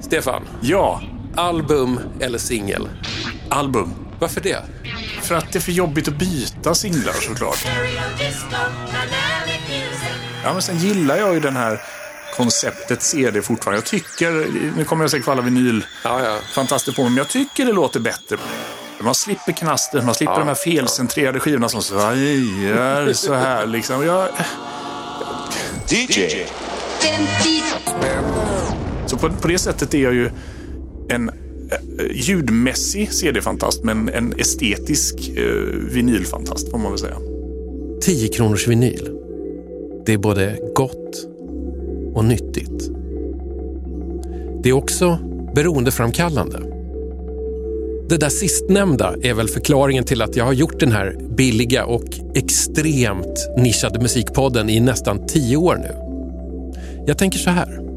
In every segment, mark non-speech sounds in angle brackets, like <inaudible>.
Stefan, Ja, album eller singel? album. Varför det? För att det är för jobbigt att byta singlar såklart. Ja, men sen gillar jag ju den här konceptet CD fortfarande. Jag tycker, nu kommer jag säkert få alla vinyl Ja, ja. fantaster på mig, men jag tycker det låter bättre. Man slipper knaster, man slipper de här felcentrerade skivorna som svajar så här liksom. Jag, DJ så på, på det sättet är jag ju en eh, ljudmässig CD-fantast, men en estetisk eh, vinylfantast får man väl säga. 10 kronors vinyl. Det är både gott och nyttigt. Det är också beroendeframkallande. Det där sistnämnda är väl förklaringen till att jag har gjort den här billiga och extremt nischade musikpodden i nästan tio år nu. Jag tänker så här.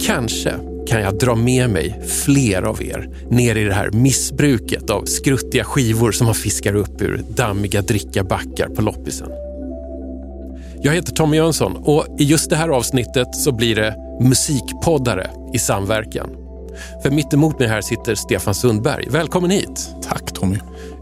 Kanske kan jag dra med mig fler av er ner i det här missbruket av skruttiga skivor som man fiskar upp ur dammiga drickabackar på loppisen. Jag heter Tommy Jönsson och i just det här avsnittet så blir det musikpoddare i samverkan. För mitt emot mig här sitter Stefan Sundberg. Välkommen hit! Tack Tommy.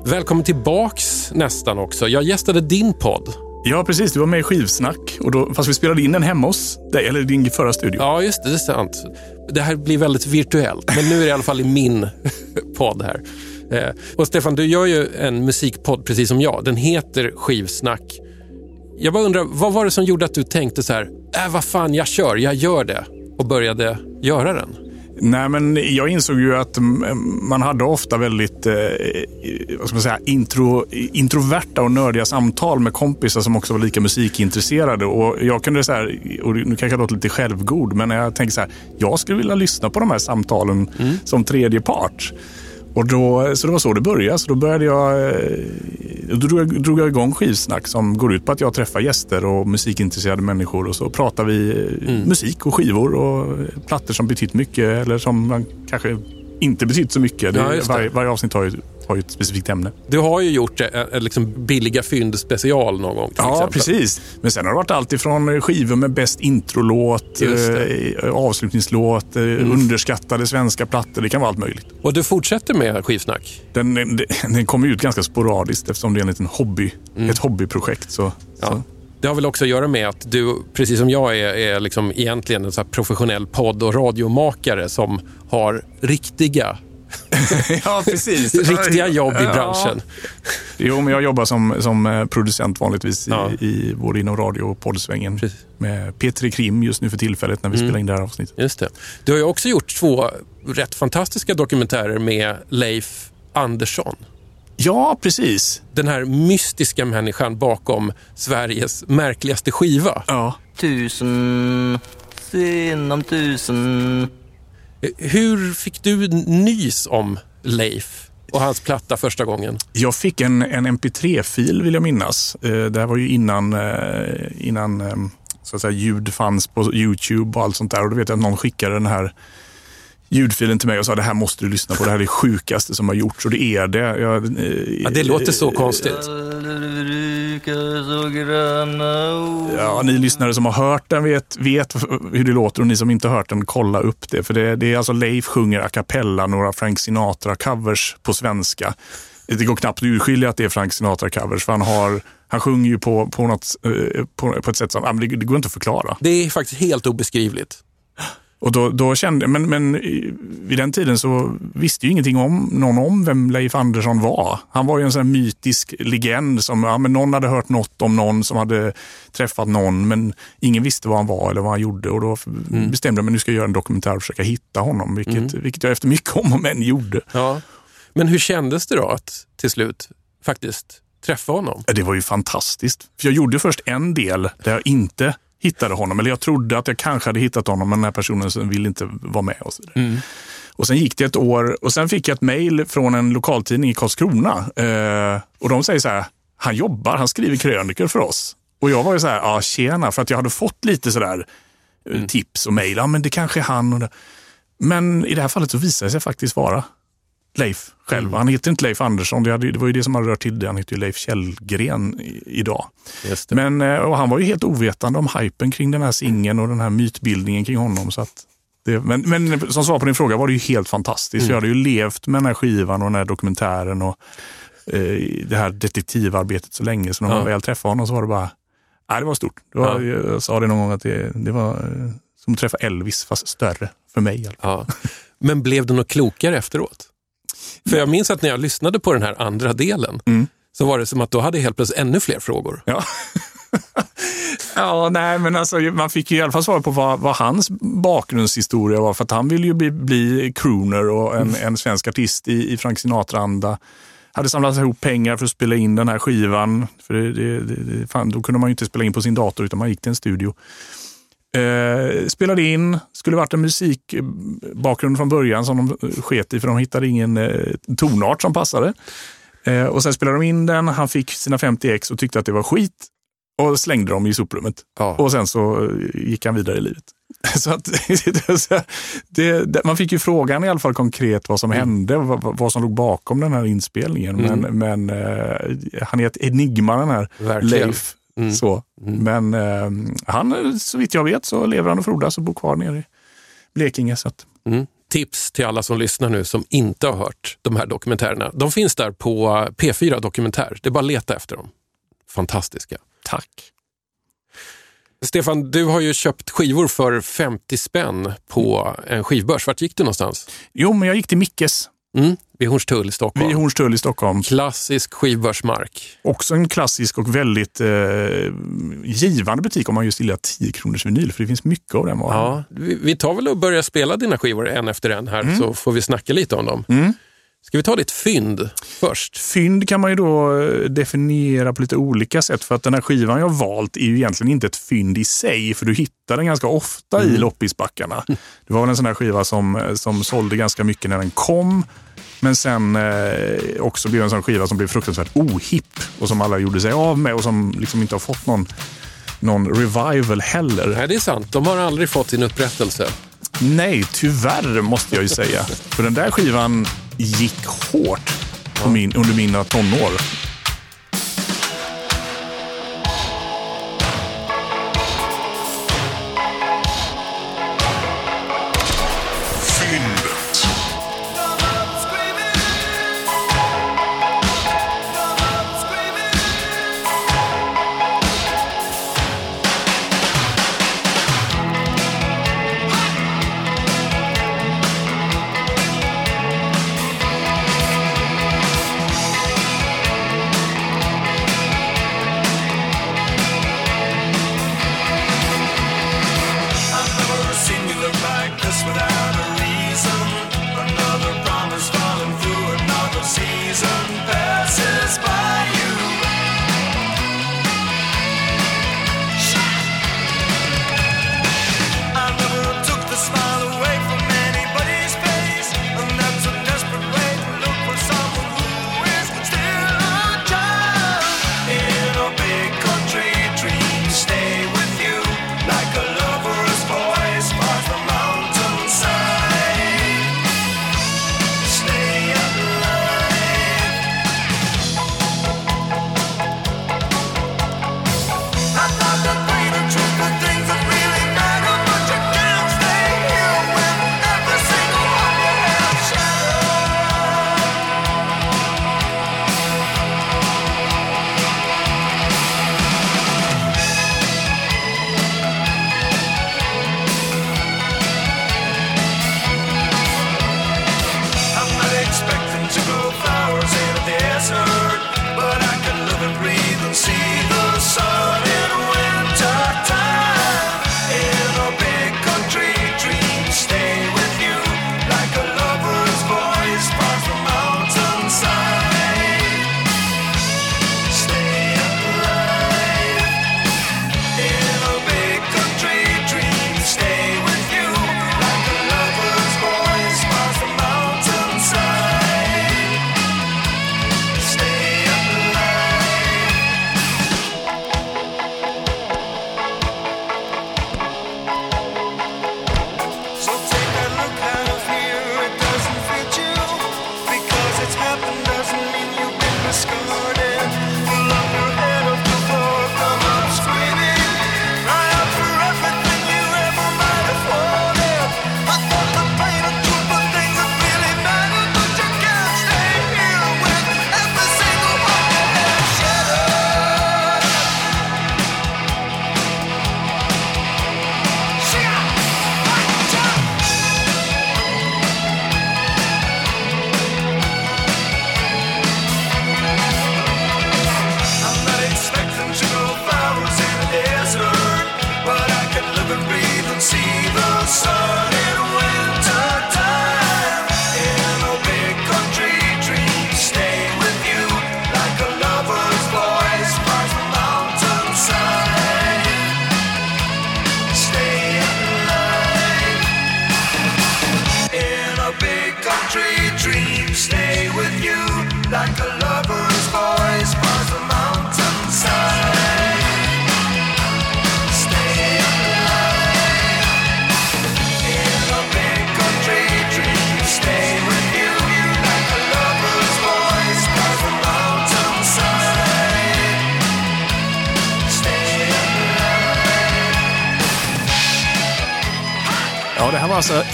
Välkommen tillbaks nästan också. Jag gästade din podd. Ja, precis. Du var med i Skivsnack. Och då, fast vi spelade in den hemma hos dig, eller din förra studio. Ja, just det. Det är sant. Det här blir väldigt virtuellt, men nu är det i alla fall i min <laughs> podd här. Eh, och Stefan, du gör ju en musikpodd precis som jag. Den heter Skivsnack. Jag bara undrar, vad var det som gjorde att du tänkte så här, äh, vad fan, jag kör, jag gör det och började göra den? Nej, men jag insåg ju att mm, man hade ofta väldigt eh, vad ska man säga, intro, introverta och nördiga samtal med kompisar som också var lika musikintresserade. Och jag kunde så här, och nu kanske jag låter lite självgod, men jag tänkte så här, jag skulle vilja lyssna på de här samtalen som tredje part. Och då, så det var så det började. Så då började jag, eh, då drog jag, drog jag igång skivsnack som går ut på att jag träffar gäster och musikintresserade människor och så pratar vi eh, musik och skivor och plattor som betytt mycket eller som man kanske inte betytt så mycket. Det, Ja, just det. varje, varje avsnitt har ju, har ju ett specifikt ämne. Du har ju gjort en, en liksom billiga fynd special någon gång Ja, exempel. precis. Men sen har det varit allt ifrån skivor med bäst introlåt, eh, avslutningslåt, eh, underskattade svenska plattor. Det kan vara allt möjligt. Och du fortsätter med skivsnack? Den, den, <laughs> den kommer ut ganska sporadiskt eftersom det är en liten hobby, ett hobbyprojekt. Så, Ja. så. Det har väl också att göra med att du, precis som jag, är, är liksom egentligen en så professionell podd och radiomakare som har riktiga, <laughs> ja, precis. <laughs> riktiga jobb i branschen. Jo, men jag jobbar som, som eh, producent vanligtvis Ja. i, i, både inom radio och poddsvängen. Precis. Med P3 Krim just nu för tillfället när vi spelar in det här avsnittet. Just det. Du har ju också gjort två rätt fantastiska dokumentärer med Leif Andersson. Ja, precis. Den här mystiska människan bakom Sveriges märkligaste skiva. Ja. Tusen, sinom tusen. Hur fick du nys om Leif och hans platta första gången? Jag fick en, en mp3-fil vill jag minnas. Eh, det här var ju innan, eh, innan ehm, så att säga, ljud fanns på YouTube och allt sånt där. Och då vet jag att någon skickade den här ljudfilen till mig och sa det här måste du lyssna på. Det här är det sjukaste som har gjorts och det är det. Jag, eh, Ja, det låter så konstigt. Gröna ord. Ja, ni lyssnare som har hört den vet, vet hur det låter och ni som inte har hört den, kolla upp det. För det, det är alltså Leif sjunger a cappella några Frank Sinatra-covers på svenska. Det går knappt att urskilja att det är Frank Sinatra-covers för han, har, han sjunger ju på, på, något, eh, på, på ett sätt som det, det går inte att förklara. Det är faktiskt helt obeskrivligt. Och då, då kände, men, men vid den tiden så visste ju ingenting om någon om vem Leif Andersson var. Han var ju en sån mytisk legend som ja, men någon hade hört något om någon som hade träffat någon men ingen visste vad han var eller vad han gjorde. Och då bestämde jag mig nu ska jag göra en dokumentär och försöka hitta honom, vilket, vilket jag efter mycket om och men gjorde. Ja. Men hur kändes det då att till slut faktiskt träffa honom? Det var ju fantastiskt. För jag gjorde först en del där jag inte hittade honom. Eller jag trodde att jag kanske hade hittat honom, men den här personen som ville inte vara med. Och, så vidare. och Sen gick det ett år och sen fick jag ett mejl från en lokaltidning i Karlskrona. Eh, och de säger så här, han jobbar, han skriver krönikor för oss. Och jag var ju så här, ja tjena, för att jag hade fått lite sådär eh, tips och mejl. Ja, men det kanske är han. Och det. Men i det här fallet så visade det sig faktiskt vara Leif själv. Han heter inte Leif Andersson, det, hade, det var ju det som hade rört till det. Han heter ju Leif Källgren i, idag. Men, eh, och han var ju helt ovetande om hypen kring den här singeln och den här mytbildningen kring honom. Så att Det, men, men som svar på din fråga var det ju helt fantastiskt. Mm. Jag hade ju levt med den här skivan och den här dokumentären och eh, det här detektivarbetet så länge. Så när man Ja. väl träffade honom så var det bara, nej det var stort. Det var, Ja. Jag sa det någon gång att det, det var eh, som att träffa Elvis fast större för mig. Ja. Men blev du något klokare efteråt? För jag minns att när jag lyssnade på den här andra delen Mm. så var det som att då hade jag helt plötsligt ännu fler frågor. Ja. <laughs> ja, nej men alltså man fick ju i alla fall svar på vad, vad hans bakgrundshistoria var. För att han ville ju bli, bli crooner och en, en svensk artist i, i Frank Sinatra-anda. Hade samlat ihop pengar för att spela in den här skivan. För det, det, det, fan, då kunde man ju inte spela in på sin dator utan man gick till en studio. Eh, spelade in, skulle varit en musikbakgrund från början som de sket i för de hittade ingen eh, tonart som passade. Eh, och sen spelade de in den, han fick sina 50 ex och tyckte att det var skit och slängde dem i soprummet. Ja. Och sen så eh, gick han vidare i livet. <laughs> Så att, <laughs> det, det, man fick ju frågan i alla fall konkret vad som hände, vad, vad som låg bakom den här inspelningen. Mm. Men, men eh, han är ett enigma den här Verkligen. Leif. Mm. Så. Men eh, han, så vitt jag vet, så lever han och frodas och bor kvar nere i Blekinge. Så att, Mm. Tips till alla som lyssnar nu som inte har hört de här dokumentärerna. De finns där på P4 Dokumentär. Det är bara att leta efter dem. Fantastiska. tack. Stefan, du har ju köpt skivor för 50 spänn på en skivbörs. Vart gick du någonstans? Jo, men jag gick till Mickes Mm. Vid Hornstull i Stockholm. vid Hornstull i Stockholm. Klassisk skivbörsmark. Också en klassisk och väldigt eh, givande butik om man just gillar 10 kronors vinyl, för det finns mycket av den varan. Ja, vi, vi tar väl och börjar spela dina skivor en efter en här så får vi snacka lite om dem. Mm. Ska vi ta ditt fynd först? Fynd kan man ju då eh, definiera på lite olika sätt för att den här skivan jag valt är ju egentligen inte ett fynd i sig för du hittar den ganska ofta i loppisbackarna. Det var väl en sån här skiva som, eh, som sålde ganska mycket när den kom men sen eh, också blev en sån skiva som blev fruktansvärt ohipp och som alla gjorde sig av med och som liksom inte har fått någon, någon revival heller. Nej, det är sant. De har aldrig fått sin upprättelse. Nej, tyvärr måste jag ju säga. För den där skivan gick hårt på min, under mina tonår.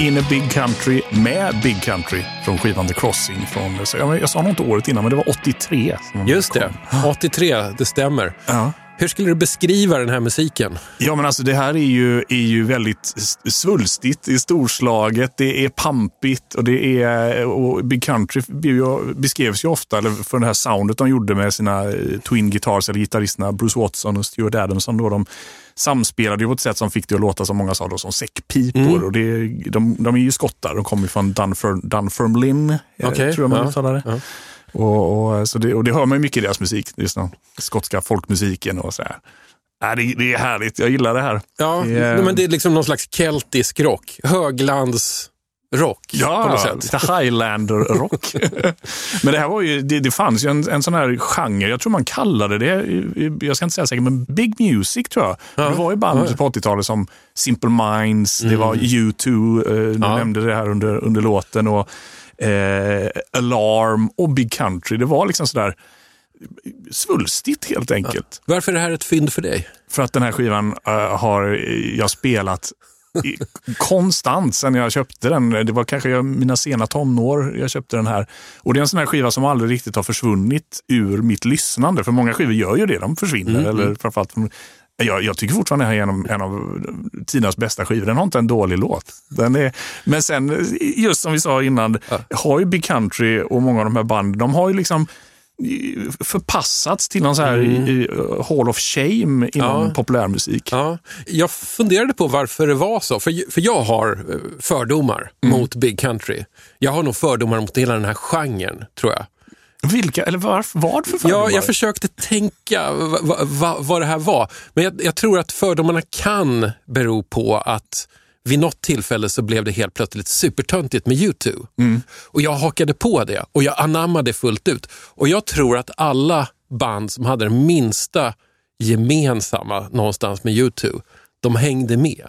In a Big Country med Big Country från skivan The Crossing. Från, jag, jag sa nog inte året innan, men det var 83. som Just det, 83, det stämmer. Ja. Hur skulle du beskriva den här musiken? Ja, men alltså det här är ju, är ju väldigt svulstigt, det är storslaget, det är pampigt och det är... Och Big Country beskrevs ju ofta eller för det här soundet de gjorde med sina eh, twin guitars, eller gitarristerna Bruce Watson och Stuart Adamson. Då, de samspelade ju på ett sätt som fick det att låta, som många sa, då, som säckpipor. Och det, de, de är ju skottar, de kommer från Dunfer, Dunfermline, eh, Okej, tror jag man ja, uttalar det. ja. Och, och, så det. Och det hör man ju mycket i deras musik, just den skotska folkmusiken och så här. Äh, det, det är härligt, jag gillar det här. Ja, Det är- nej, men det är liksom någon slags keltisk rock. Höglandsrock på något Ja, sätt. lite Highlander-rock. <laughs> men det här var ju, det, det fanns ju en, en sån här genre, jag tror man kallade det, jag ska inte säga säkert, men Big Music tror jag. Det var ju band Ja. Mm. på 80-talet som Simple Minds, det var U2, eh, du Ja. nämnde det här under, under låten, och eh, Alarm och Big Country. Det var liksom sådär svulstigt helt enkelt. Varför är det här ett fynd för dig? För att den här skivan eh, har jag spelat konstant sen jag köpte den. Det var kanske mina sena tonår jag köpte den här. Och det är en sån här skiva som aldrig riktigt har försvunnit ur mitt lyssnande. För många skivor gör ju det, de försvinner. Eller framförallt från, jag, jag tycker fortfarande det här är en, av- Tinas bästa skivor. Den har inte en dålig låt. Den är, men sen, just som vi sa innan, har ju Big Country och många av de här banden, de har ju liksom förpassats till någon så här i, Hall of Shame inom Ja. populärmusik. Ja, jag funderade på varför det var så. För, för jag har eh, fördomar mot Big Country. Jag har nog fördomar mot hela den här genren, tror jag. Vilka, eller var, vad för fördomar? Ja, jag försökte tänka va, va, va, vad det här var. Men jag, jag tror att fördomarna kan bero på att vid något tillfälle så blev det helt plötsligt supertöntigt med YouTube. Och jag hakade på det och jag anammade det fullt ut. Och jag tror att alla band som hade det minsta gemensamma någonstans med YouTube, de hängde med.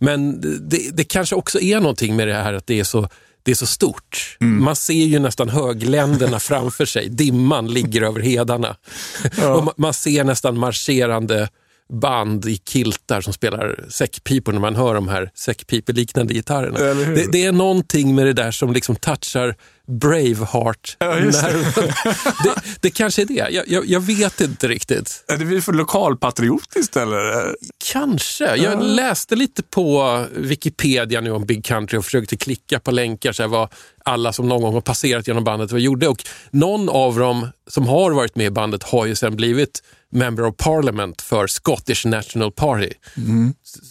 Men det, det kanske också är någonting med det här att det är så, det är så stort. Man ser ju nästan högländerna framför sig. Dimman ligger över hedarna. Och ma- man ser nästan marscherande band i kiltar som spelar säckpipor när man hör de här säckpipeliknande gitarrerna. Det, det är någonting med det där som liksom touchar Braveheart. Ja, det. <laughs> det, det kanske är det. Jag, jag, jag vet inte riktigt. Är det vi för lokalpatriotiskt eller? Kanske. Jag läste lite på Wikipedia nu om Big Country och försökte klicka på länkar, så här, vad alla som någon gång har passerat genom bandet vad gjorde. Och någon av dem som har varit med i bandet har ju sen blivit Member of Parliament för Scottish National Party.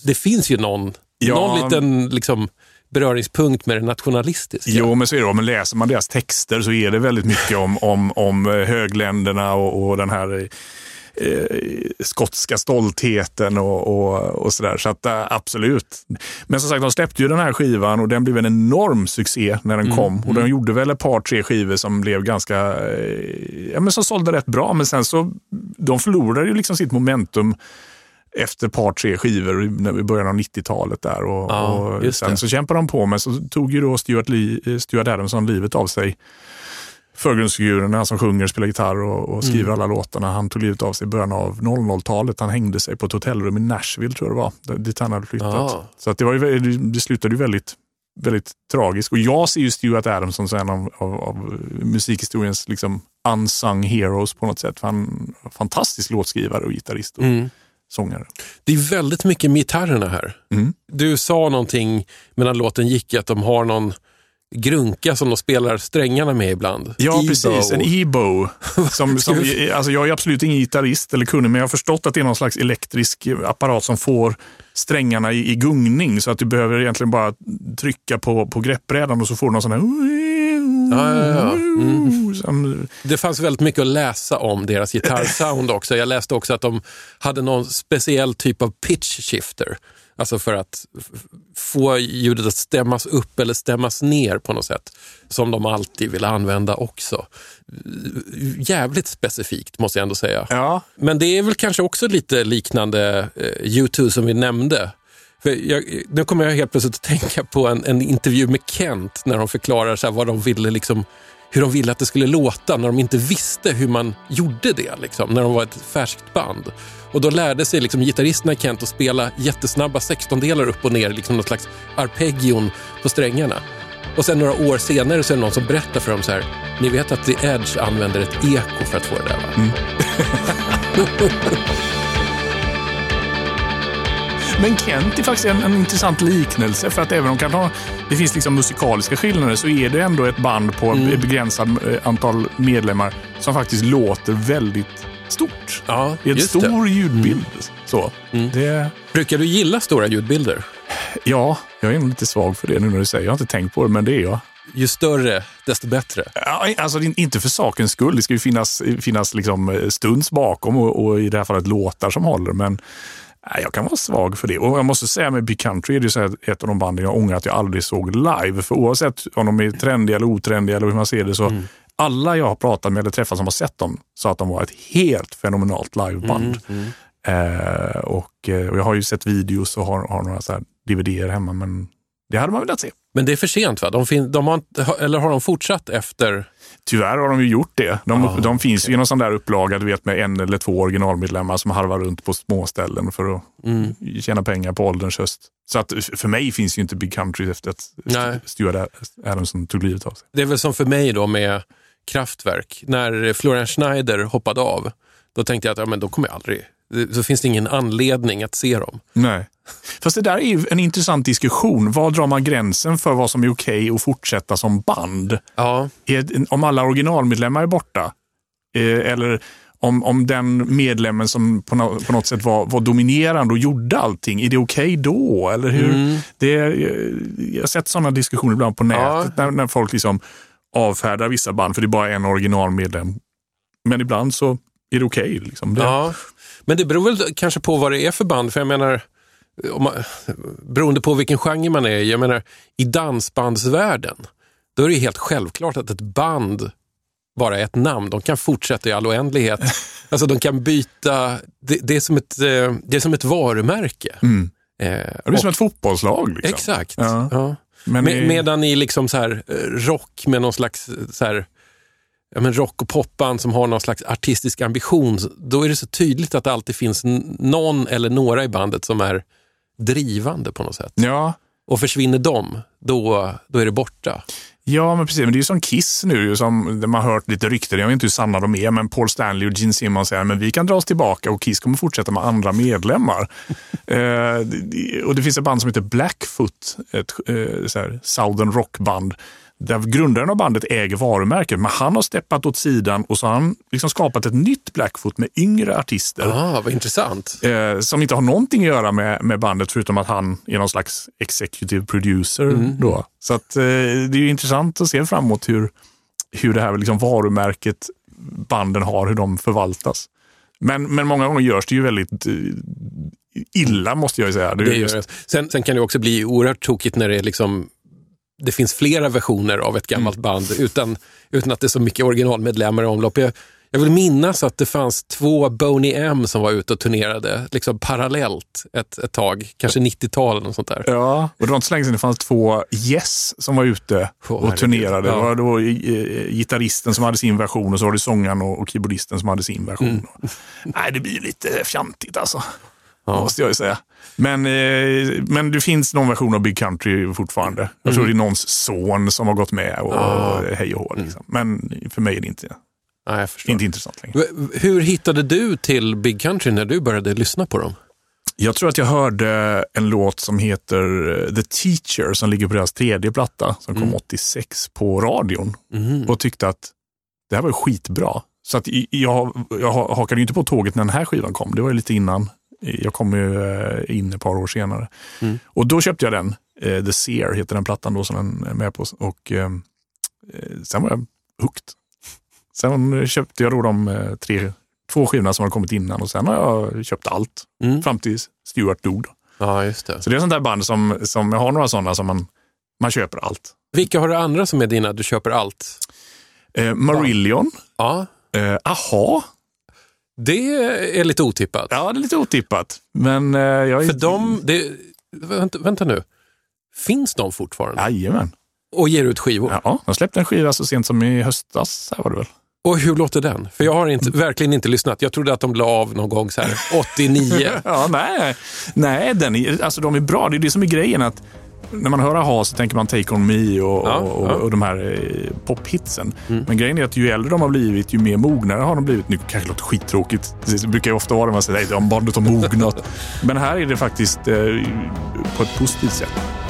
Det finns ju någon, Ja. någon liten liksom, beröringspunkt med det nationalistiska. Jo, men så är det. Men läser man deras texter så är det väldigt mycket om, om, om högländerna och, och den här eh, skotska stoltheten och, och, och sådär. Så att eh, absolut. Men som sagt, de släppte ju den här skivan och den blev en enorm succé när den kom. Och de gjorde väl ett par, tre skivor som blev ganska, eh, ja men som sålde rätt bra. Men sen så, de förlorade ju liksom sitt momentum efter ett par, tre skivor i början av 90-talet där. Och, Ja, och sen det. så kämpade de på, men så tog ju då Stuart, Lee, eh, Stuart Adamson livet av sig. Förgrundsfiguren, han som sjunger, spelar gitarr och, och skriver Mm. alla låtarna. Han tog livet av sig i början av 00-talet. Han hängde sig på ett hotellrum i Nashville, tror jag det var, dit han hade flyttat. Ah. Så att det, var ju, det slutade ju väldigt, väldigt tragiskt. Och jag ser ju Stuart Adamson som en av, av, av musikhistoriens liksom unsung heroes på något sätt. Han är en fantastisk låtskrivare och gitarrist och Mm. Sångare. Det är väldigt mycket med gitarrerna här. Mm. Du sa någonting medan låten gick, att de har någon grunka som de spelar strängarna med ibland. Ja, Ebo. precis. En E-bow. <laughs> Som, som, alltså jag är absolut ingen gitarrist eller kunnig, men jag har förstått att det är någon slags elektrisk apparat som får strängarna i, i gungning. Så att du behöver egentligen bara trycka på, på greppbrädan och så får du någon sån här... Ja, ja, ja. Mm. Som, Det fanns väldigt mycket att läsa om deras gitarrsound också. Jag läste också att de hade någon speciell typ av pitch shifter. Alltså för att få ljudet att stämmas upp eller stämmas ner på något sätt. Som de alltid vill använda också. Jävligt specifikt måste jag ändå säga. Ja, Men det är väl kanske också lite liknande eh, U2 som vi nämnde. Jag, nu kommer jag helt plötsligt att tänka på en, en intervju med Kent när de förklarar så vad de ville liksom, hur de ville att det skulle låta när de inte visste hur man gjorde det, liksom, när de var ett färskt band. Och då lärde sig liksom, gitarristerna Kent att spela jättesnabba sextondelar upp och ner, liksom något slags arpeggion på strängarna. Och sen några år senare så är det någon som berättar för dem så här, ni vet att The Edge använder ett eko för att få det där va? <laughs> <laughs> Men Kent är faktiskt en, en intressant liknelse för att även om kan ha, det finns liksom musikaliska skillnader så är det ändå ett band på Mm. ett begränsat eh, antal medlemmar som faktiskt låter väldigt stort. Ja, Det är en just det. Mm. stor ljudbild. Så. Det, Brukar du gilla stora ljudbilder? ja, jag är nog lite svag för det nu när du säger Jag har inte tänkt på det, men det är jag. Ju större, desto bättre. Ja, alltså det inte för sakens skull. Det ska ju finnas, finnas liksom eh, stunds bakom och, och i det här fallet låtar som håller. Men jag kan vara svag för det. Och jag måste säga med Big Country är det här ett av de banden jag ångrar att jag aldrig såg live. För oavsett om de är trendiga eller otrendiga eller hur man ser det så alla jag har pratat med eller träffat som har sett dem sa att de var ett helt fenomenalt liveband. Eh, och, eh, och jag har ju sett videos och har, har några så här DVD-er hemma men det hade man velat se. Men det är för sent va? De fin- de har, eller har de fortsatt efter? Tyvärr har de ju gjort det. De, Ah, de finns ju i någon sån där upplaga du vet, med en eller två originalmedlemmar som harvar runt på småställen för att Mm. tjäna pengar på ålderns höst. Så att för mig finns ju inte Big Country efter att Nej. Stuart Adamson tog livet av sig. Det är väl som för mig då med Kraftwerk. När Florian Schneider hoppade av, då tänkte jag att ja, men då kommer jag aldrig... Så finns det ingen anledning att se dem. Nej. Fast det där är en intressant diskussion. Var drar man gränsen för vad som är okej att fortsätta som band? Ja, om alla originalmedlemmar är borta, eh, eller om, om den medlemmen som på, no, på något sätt var, var dominerande och gjorde allting, är det okej då? Eller hur? Det, är- jag har sett sådana diskussioner ibland på nätet när, när folk liksom avfärdar vissa band för det är bara en originalmedlem. Men ibland så är det okej. liksom. Det- ja. Men det beror väl kanske på vad det är för band. För jag menar, om man, beroende på vilken genre man är i. Jag menar, i dansbandsvärlden, då är det helt självklart att ett band bara är ett namn. De kan fortsätta i all oändlighet. <laughs> Alltså de kan byta, det, det, är, som ett, eh, det är som ett varumärke. Mm. Eh, Det blir som ett fotbollslag. Liksom. Exakt. Ja. Ja. Men Med, i- medan i liksom så här, eh, rock med någon slags eh, så här, ja, men rock och popband som har någon slags artistisk ambition, då är det så tydligt att det alltid finns någon eller några i bandet som är drivande på något sätt. Ja, Och försvinner de, då, då är det borta. Ja, men precis. Men det är ju som Kiss nu, som man har hört lite rykten. Jag vet inte hur sanna de är, men Paul Stanley och Gene Simmons säger men vi kan dra oss tillbaka och Kiss kommer fortsätta med andra medlemmar. <laughs> eh, och det finns ett band som heter Blackfoot, ett eh, så här, southern rockband. Där grundaren av bandet äger varumärket, men han har steppat åt sidan och så har han liksom skapat ett nytt Blackfoot med yngre artister. Ah, vad intressant. Eh, som inte har någonting att göra med, med bandet förutom att han är någon slags executive producer. Då. Så att, eh, det är ju intressant att se framåt hur, hur det här liksom varumärket banden har, hur de förvaltas. Men, men många gånger görs det ju väldigt eh, illa måste jag ju säga. Det Det just- gör det. Sen, sen kan det också bli oerhört tokigt när det liksom det finns flera versioner av ett gammalt band utan, utan att det är så mycket originalmedlemmar i omlopp. Jag, jag vill minnas att det fanns två Boney M som var ute och turnerade liksom parallellt ett, ett tag, kanske 90-tal eller något sånt där. Ja, och det var inte så länge sedan det fanns två Yes som var ute och turnerade. Ja. Det var då eh, gitarristen som hade sin version och så var det sångaren och, och keyboardisten som hade sin version. Mm. Nej, det blir lite fjantigt alltså. Ja. Måste jag ju säga. Men, eh, men det finns någon version av Big Country fortfarande. Jag tror det är någons son som har gått med och Mm. Ah. Mm. hej och hå. Liksom. Men för mig är det inte, förstår. inte intressant längre. Hur hittade du till Big Country när du började lyssna på dem? Jag tror att jag hörde en låt som heter eh, The Teacher som ligger på deras tredje platta som kom 86 på radion och tyckte att det här var skitbra. Så att jag, jag hakade ju inte på tåget när den här skivan kom. Det var ju lite innan. Jag kom ju eh, in ett par år senare. Och då köpte jag den. Eh, The Seer heter den plattan då som den är med på. Och eh, sen var jag hooked. Sen köpte jag då de tre, två skivorna som har kommit innan och sen har jag köpt allt. Mm. Fram tills Stuart dog. Ja, just det. Så det är sånt där band som, som jag har några sådana som man, man köper allt. Vilka har du andra som är dina, du köper allt? Eh, Marillion, Ja, eh, Aha, det är lite otippat. ja det är lite otippat. Men eh, jag är För de, det, vänta, vänta nu, finns de fortfarande? Jajamän. Och ger ut skivor? Ja, de släppte en skiva så sent som i höstas. Här var det väl. Och hur låter den? För jag har inte, verkligen inte lyssnat. Jag trodde att de la av någon gång så här 89. <laughs> Ja, nej, nej den är, alltså de är bra. Det är det som är grejen. att när man hör Aha så tänker man Take On Me och, Ja, och, ja. Mm. och de här eh, pophitsen. Men grejen är att ju äldre de har blivit, ju mer mognare har de blivit. Nu kanske det låter skittråkigt. Det brukar ju ofta vara när man säger att de bandet har mognat. <laughs> Men här är det faktiskt eh, på ett positivt sätt.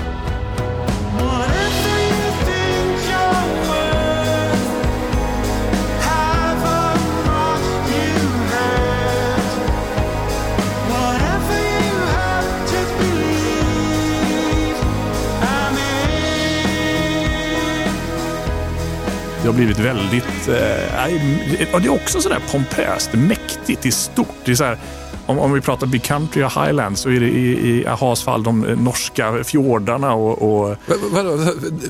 Det har blivit väldigt... Eh, det är också sådär pompöst, mäktigt, det är stort. Det är så här, om, om vi pratar Big Country och Highlands så är det i, i Ahas fall de norska fjordarna och, och vadå?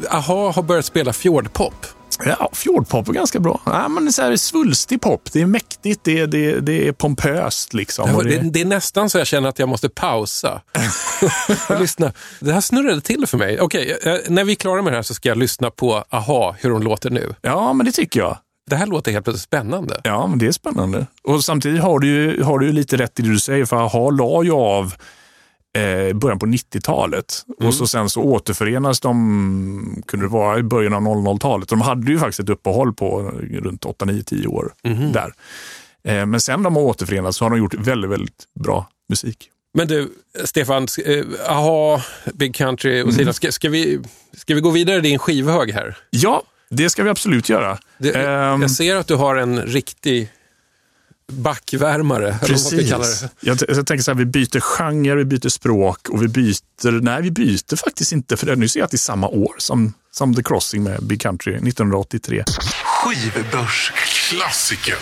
Aha har börjat spela fjordpop ja, fjordpop är ganska bra. Ja, men det är så här svulstig pop, det är mäktigt, det, är- det, det är pompöst liksom. Och Det, det, är nästan så jag känner att jag måste pausa <laughs> och lyssna. Det här snurrade till för mig. Okej, eh, när vi är klara med det här så ska jag lyssna på Aha, hur de låter nu. ja, men det tycker jag. Det här låter helt plötsligt spännande. Ja, men det är spännande. Och samtidigt har du ju, har du ju lite rätt i det du säger, för Aha la ju av eh, början på 90-talet. Och så sen så återförenas de, kunde det vara i början av 00-talet. De hade ju faktiskt ett uppehåll på runt 8, 9, 10 år där. Eh, men sen de har återförenats så har de gjort väldigt, väldigt bra musik. Men du, Stefan, eh, Aha, Big Country och vidare. Ska, ska, vi, ska vi gå vidare i din skivhög här? Ja, det ska vi absolut göra. Det, Ehm, jag ser att du har en riktig backvärmare. eller vad Precis. det. Jag, jag tänker så här, vi byter genre, vi byter språk och vi byter... Nej, vi byter faktiskt inte. För det, nu ser jag att det är samma år som, som The Crossing med Big Country 1983. Skivbörsklassiker.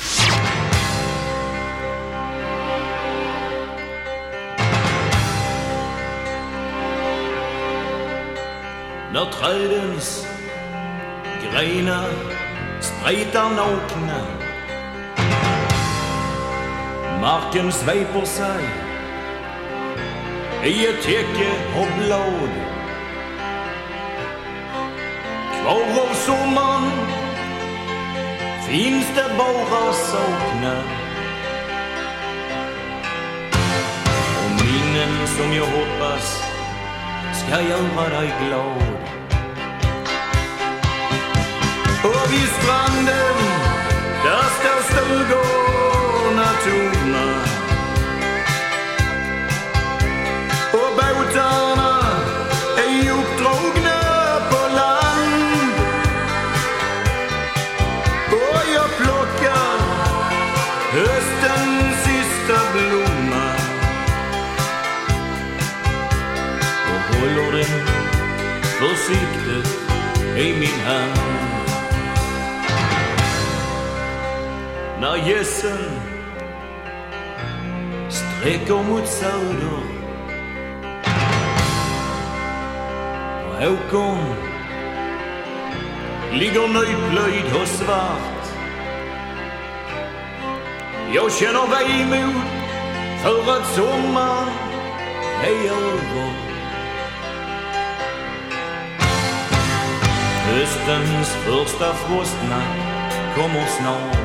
När trädens grenar spretar nakna Marken sveper sig. I ett täcke av blad Kvar av sommaren finns det bara saknad Och minnen som jag hoppas ska göra dig glad. Och vid stranden, där står stugor stugorna tomma Och båtarna är uppdragna på land. Och jag plockar höstens sista blomma. Och håller den försiktigt i min hand. När gässen sträcker mot söder och åkern ligger nyplöjd och svart. Jag känner vemod för att sommaren är över. Höstens första frostnatt kommer snart.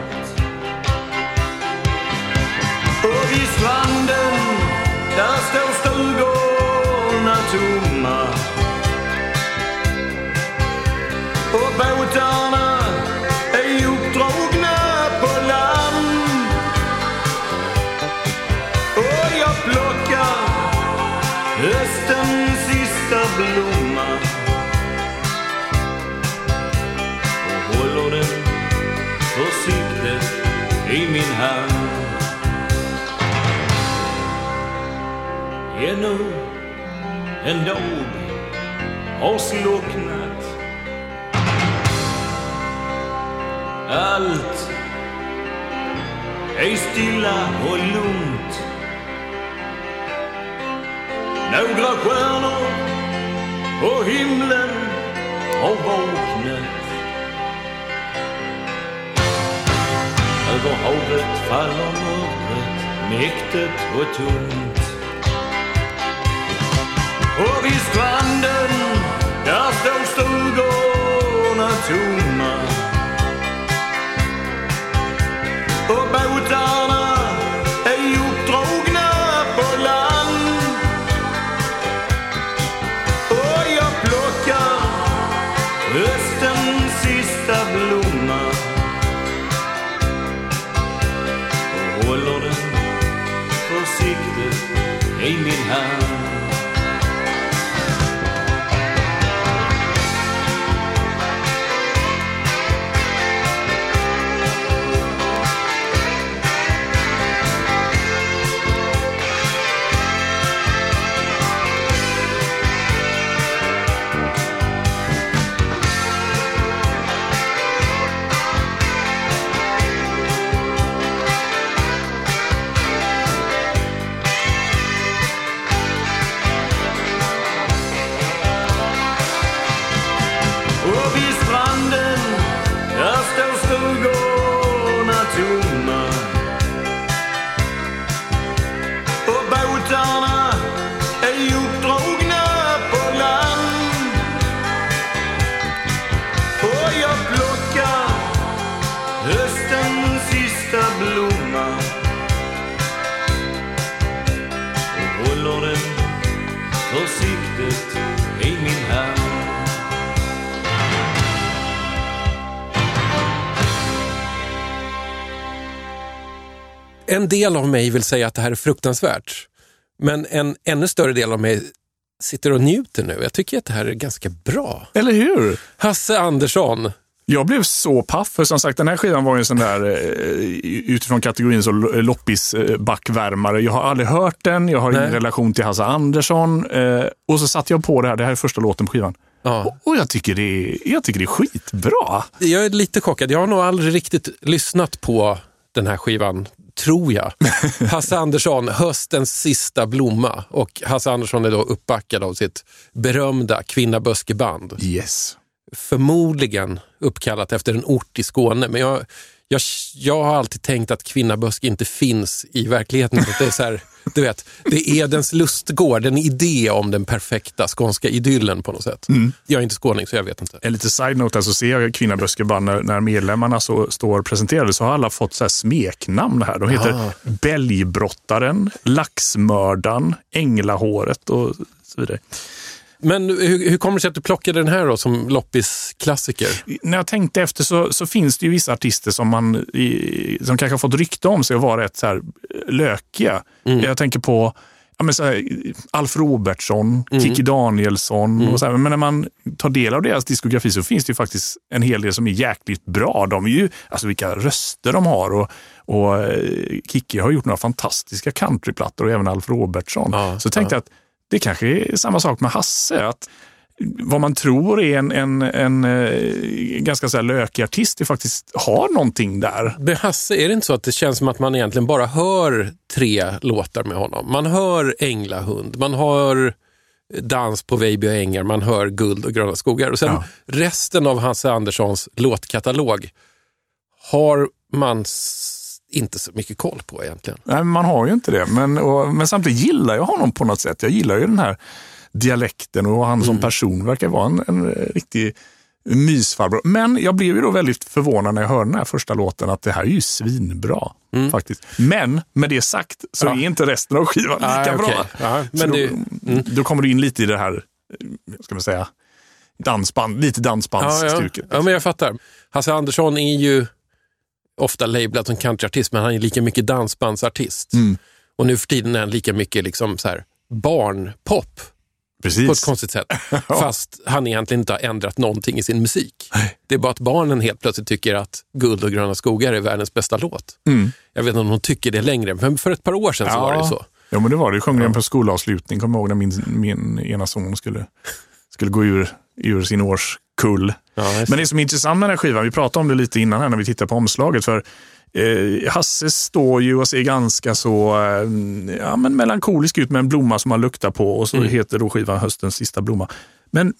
Och vid stranden, där står stugorna tomma. Och båtarna är uppdragna på land. Och jag plockar höstens sista blom Ännu en dag har slocknat. Allt är stilla och lugnt. Några stjärnor på himlen har vaknat. Över havet faller mörkret mäktigt och tungt. Och vid stranden, där stod stugorna tomma. En del av mig vill säga att det här är fruktansvärt. Men en ännu större del av mig sitter och njuter nu. Jag tycker att det här är ganska bra. Eller hur? Hasse Andersson. Jag blev så paff, för som sagt den här skivan var ju en sån där eh, utifrån kategorin så loppis eh, backvärmare. Jag har aldrig hört den, jag har ingen Nej. relation till Hasse Andersson. Eh, och så satte jag på det här, det här är första låten på skivan. Ja. Och, och jag, tycker det är, jag tycker det är skitbra. Jag är lite chockad. Jag har nog aldrig riktigt lyssnat på den här skivan, tror jag. <laughs> Hasse Andersson, höstens sista blomma. Och Hasse Andersson är då uppbackad av sitt berömda Kvinnaböskeband. Yes. Förmodligen uppkallat efter en ort i Skåne. Men jag, jag, jag har alltid tänkt att Kvinnaböske inte finns i verkligheten. Det, är så här, du vet, det är Edens lustgård, en idé om den perfekta skånska idyllen på något sätt. Jag är inte skåning så jag vet inte. En liten side-note, så ser jag Kvinnaböskeband när, när medlemmarna så, står presenterade så har alla fått så här smeknamn här. De heter Ah. Bälgbrottaren, Laxmördaren, Änglahåret och så vidare. Men hur, hur kommer det sig att du plockade den här då som loppisklassiker? när jag tänkte efter så, så finns det ju vissa artister som man i, som kanske har fått rykte om sig att vara rätt så här lökiga. Jag tänker på ja, men så här, Alf Robertsson, Kikki Danielsson. Och så här, men när man tar del av deras diskografi så finns det ju faktiskt en hel del som är jäkligt bra. De är ju, alltså vilka röster de har. Och, och eh, Kikki har gjort några fantastiska countryplattor och även Alf Robertsson. Ja, så tänkte jag att det kanske är samma sak med Hasse. Att vad man tror är en, en, en, eh, ganska så här lökig artist, det faktiskt har någonting där. Med Hasse, är det inte så att det känns som att man egentligen bara hör tre låtar med honom? Man hör Änglahund, man hör Dans på Vejby och ängar, man hör Guld och gröna skogar. Och sen Ja. resten av Hasse Anderssons låtkatalog har man inte så mycket koll på egentligen. Nej, man har ju inte det, men, och, men samtidigt gillar jag honom på något sätt. Jag gillar ju den här dialekten och han som person verkar vara en, en riktig mysfarbror. Men jag blev ju då väldigt förvånad när jag hörde den här första låten att det här är ju svinbra. faktiskt. Men med det sagt så Ja. är inte resten av skivan lika Nej, bra. Ja, Så men då, det, då kommer du in lite i det här, eh, ska man säga, dansband, lite ja, ja. dansbandsstuket. ja, men jag fattar. Hasse Andersson är ju ofta labelad som countryartist, men han är lika mycket dansbandsartist. Mm. Och nu för tiden är han lika mycket liksom så här barnpop på ett Precis. konstigt sätt. <laughs> Fast han egentligen inte har ändrat någonting i sin musik. Det är bara att barnen helt plötsligt tycker att Guld och gröna skogar är världens bästa låt. Mm. Jag vet inte om de tycker det längre, men för ett par år sedan så var det så. Ja, men det var det. Jag sjöng den på skolavslutning. Kommer jag ihåg när min, min ena son skulle, skulle gå ur, ur sin årskull. Ja, Men det som är intressant med den här skivan, vi pratade om det lite innan här när vi tittade på omslaget. För Eh, Hasse står ju och ser ganska så eh, ja, men melankolisk ut med en blomma som han luktar på och så heter då skivan Höstens sista blomma. Men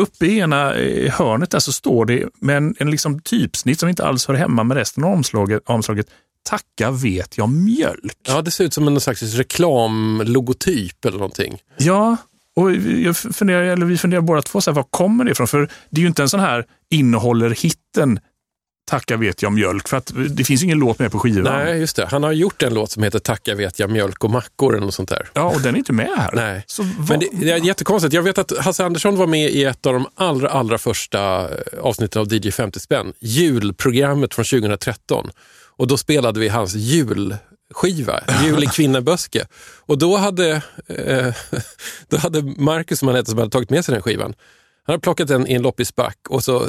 uppe i ena eh, hörnet där så står det med en, en liksom typsnitt som inte alls hör hemma med resten av omslaget. omslaget Tacka vet jag mjölk. Ja, det ser ut som en slags reklamlogotyp eller någonting. Ja, och jag funderar, eller vi funderar båda två, så här, var kommer det ifrån? För det är ju inte en sån här innehåller hitten Tacka vet jag mjölk, för att det finns ingen låt med på skivan. Nej, just det. Han har gjort en låt som heter Tacka vet jag mjölk och mackor eller något sånt där. Ja, och den är inte med här. Nej. Så Men vad- det, det är jättekonstigt. Jag vet att Hasse Andersson var med i ett av de allra, allra första eh, avsnitten av DJ 50 spänn, julprogrammet från 2013. Och då spelade vi hans skiva, Jul i Kvinnaböske. Och då hade, eh, <laughs> då hade Marcus, som han hette, som hade tagit med sig den skivan, han hade plockat den i en loppisback och så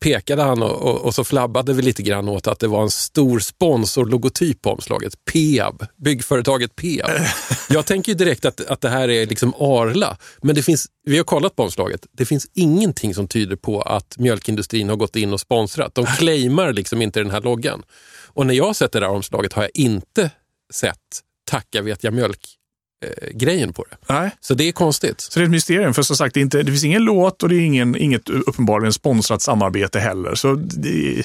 pekade han och, och, och så flabbade vi lite grann åt att det var en stor sponsorlogotyp på omslaget. Peab, byggföretaget Peab. Jag tänker ju direkt att, att det här är liksom Arla, men det finns, vi har kollat på omslaget. Det finns ingenting som tyder på att mjölkindustrin har gått in och sponsrat. De claimar liksom inte den här loggan. Och när jag har sett det där omslaget har jag inte sett Tacka vet jag mjölk eh, grejen på det. Nej. Så det är konstigt. Så det är ett mysterium, för som sagt, det, inte, det finns ingen låt och det är ingen, inget uppenbarligen sponsrat samarbete heller. Så det,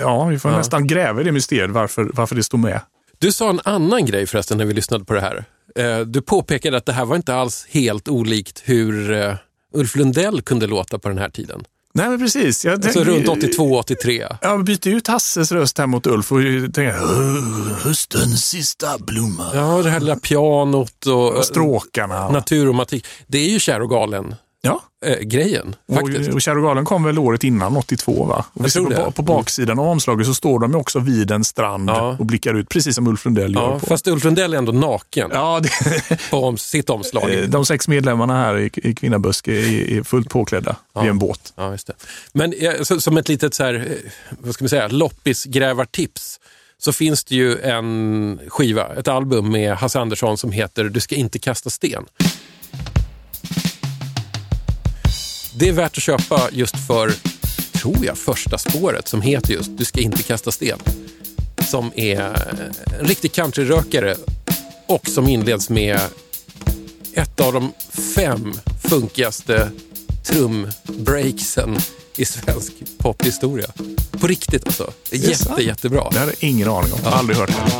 ja, vi får Ja. nästan gräva i det mysteriet varför, varför det står med. Du sa en annan grej förresten när vi lyssnade på det här. Eh, Du påpekade att det här var inte alls helt olikt hur eh, Ulf Lundell kunde låta på den här tiden. Nej, men precis. Jag Alltså tänker- runt 82, 83. Jag byter ut Hasses röst här mot Ulf och tänker "Åh, höstens sista blomma. Ja, det här lilla pianot och eh, Stråkarna. naturomatik. Det är ju Kär och galen Ja. eh, grejen faktiskt. Och, och galen kom väl året innan, 82 va? Och vi ser på, på baksidan av omslaget så står de också vid en strand Ja. och blickar ut, precis som Ulf Lundell gör Ja, på. fast Ulf Lundell är ändå naken Ja, det, på om, sitt omslag. de sex medlemmarna här i, i Kvinnaböske är, är fullt påklädda vid en båt. Ja, just det. Men eh, så, som ett litet så här, eh, vad ska man säga, loppisgrävartips så finns det ju en skiva, ett album med Hasse Andersson som heter Du ska inte kasta sten. Det är värt att köpa just för, tror jag, första spåret som heter just Du ska inte kasta sten. Som är en riktig countryrökare och som inleds med ett av de fem funkigaste trumbreaksen i svensk pophistoria. På riktigt alltså. Jätte, jättebra. Det hade jag ingen aning om. Jag har aldrig hört det.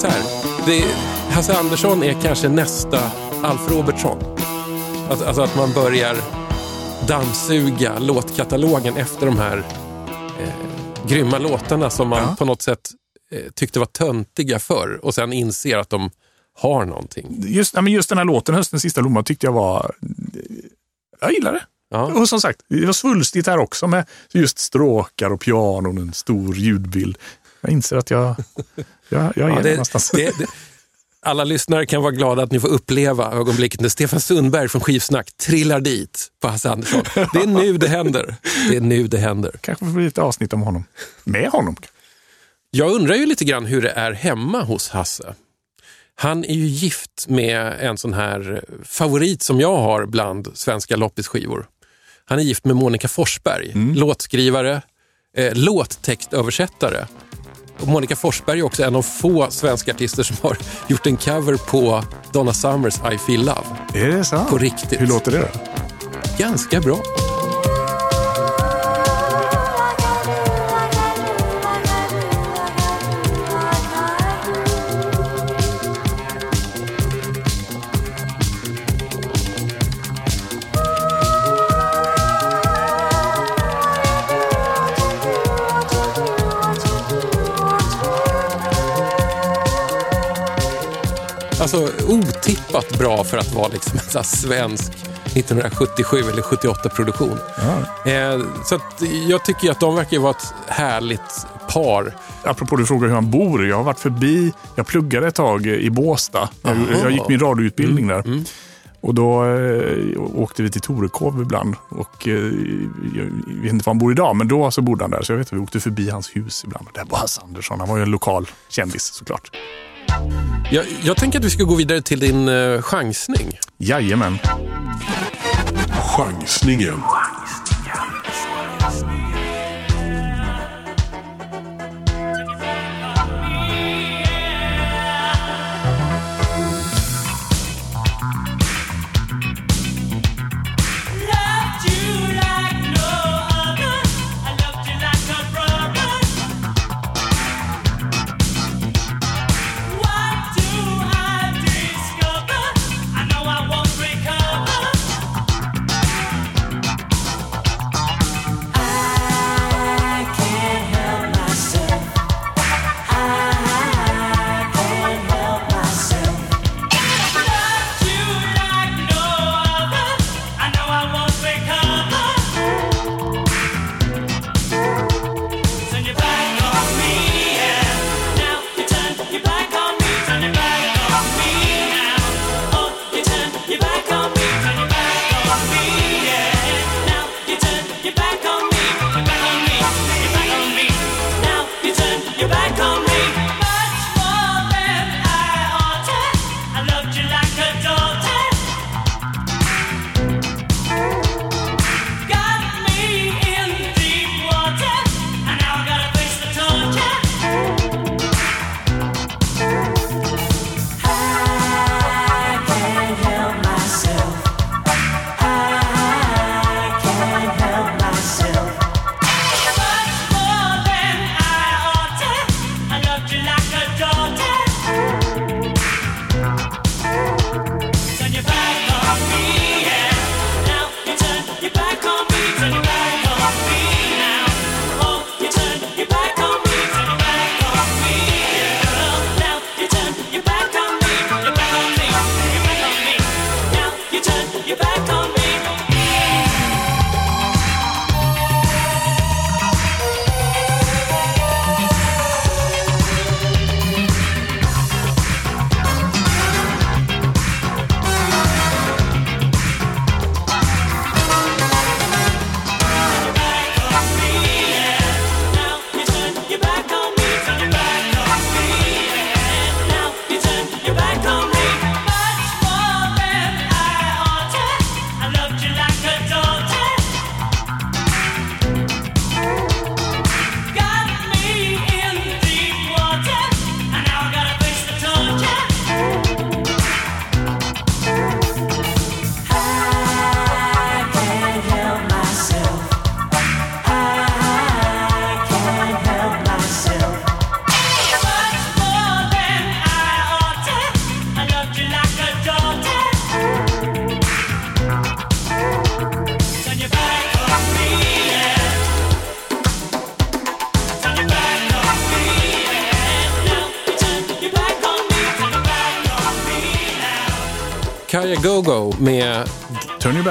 Så här, det, Hasse Andersson är kanske nästa Alf Robertsson. Alltså, alltså att man börjar dammsuga låtkatalogen efter de här eh, grymma låtarna som man Ja. på något sätt eh, tyckte var töntiga förr och sen inser att de har någonting. Just, ja, men just den här låten, Höstens sista blomma, tyckte jag var... Jag gillar det. Ja. Och som sagt, det var svulstigt här också med just stråkar och pianon, en stor ljudbild. Jag inser att jag, jag, jag är <laughs> Ja, det, det, någonstans. det, det, alla lyssnare kan vara glada att ni får uppleva ögonblicket när Stefan Sundberg från Skivsnack trillar dit på Hasse Andersson. Det är nu det händer. Det är nu det händer. Kanske får bli ett avsnitt om honom. Med honom. Jag undrar ju lite grann hur det är hemma hos Hasse. Han är ju gift med en sån här favorit som jag har bland svenska loppisskivor. Han är gift med Monica Forsberg, låtskrivare, eh, låttextöversättare. Och Monica Forsberg är också en av få svenska artister som har <laughs> gjort en cover på Donna Summers I feel love. Är det sant? På riktigt. Hur låter det då? Ganska bra. Alltså otippat bra för att vara liksom en sån svensk 1977 eller 78-produktion. Eh, så jag tycker att de verkar vara ett härligt par. Apropå du frågar hur han bor. Jag har varit förbi, jag pluggade ett tag i Båstad. Jag, jag gick min radioutbildning Mm, där. Och då eh, åkte vi till Torekov ibland. Och, eh, jag vet inte var han bor idag, men då så bodde han där. Så jag vet att vi åkte förbi hans hus ibland. Och där var Hasse Andersson. Han var ju en lokal kändis såklart. Jag, jag tänker att vi ska gå vidare till din eh, chansning. Jajamän. Chansningen.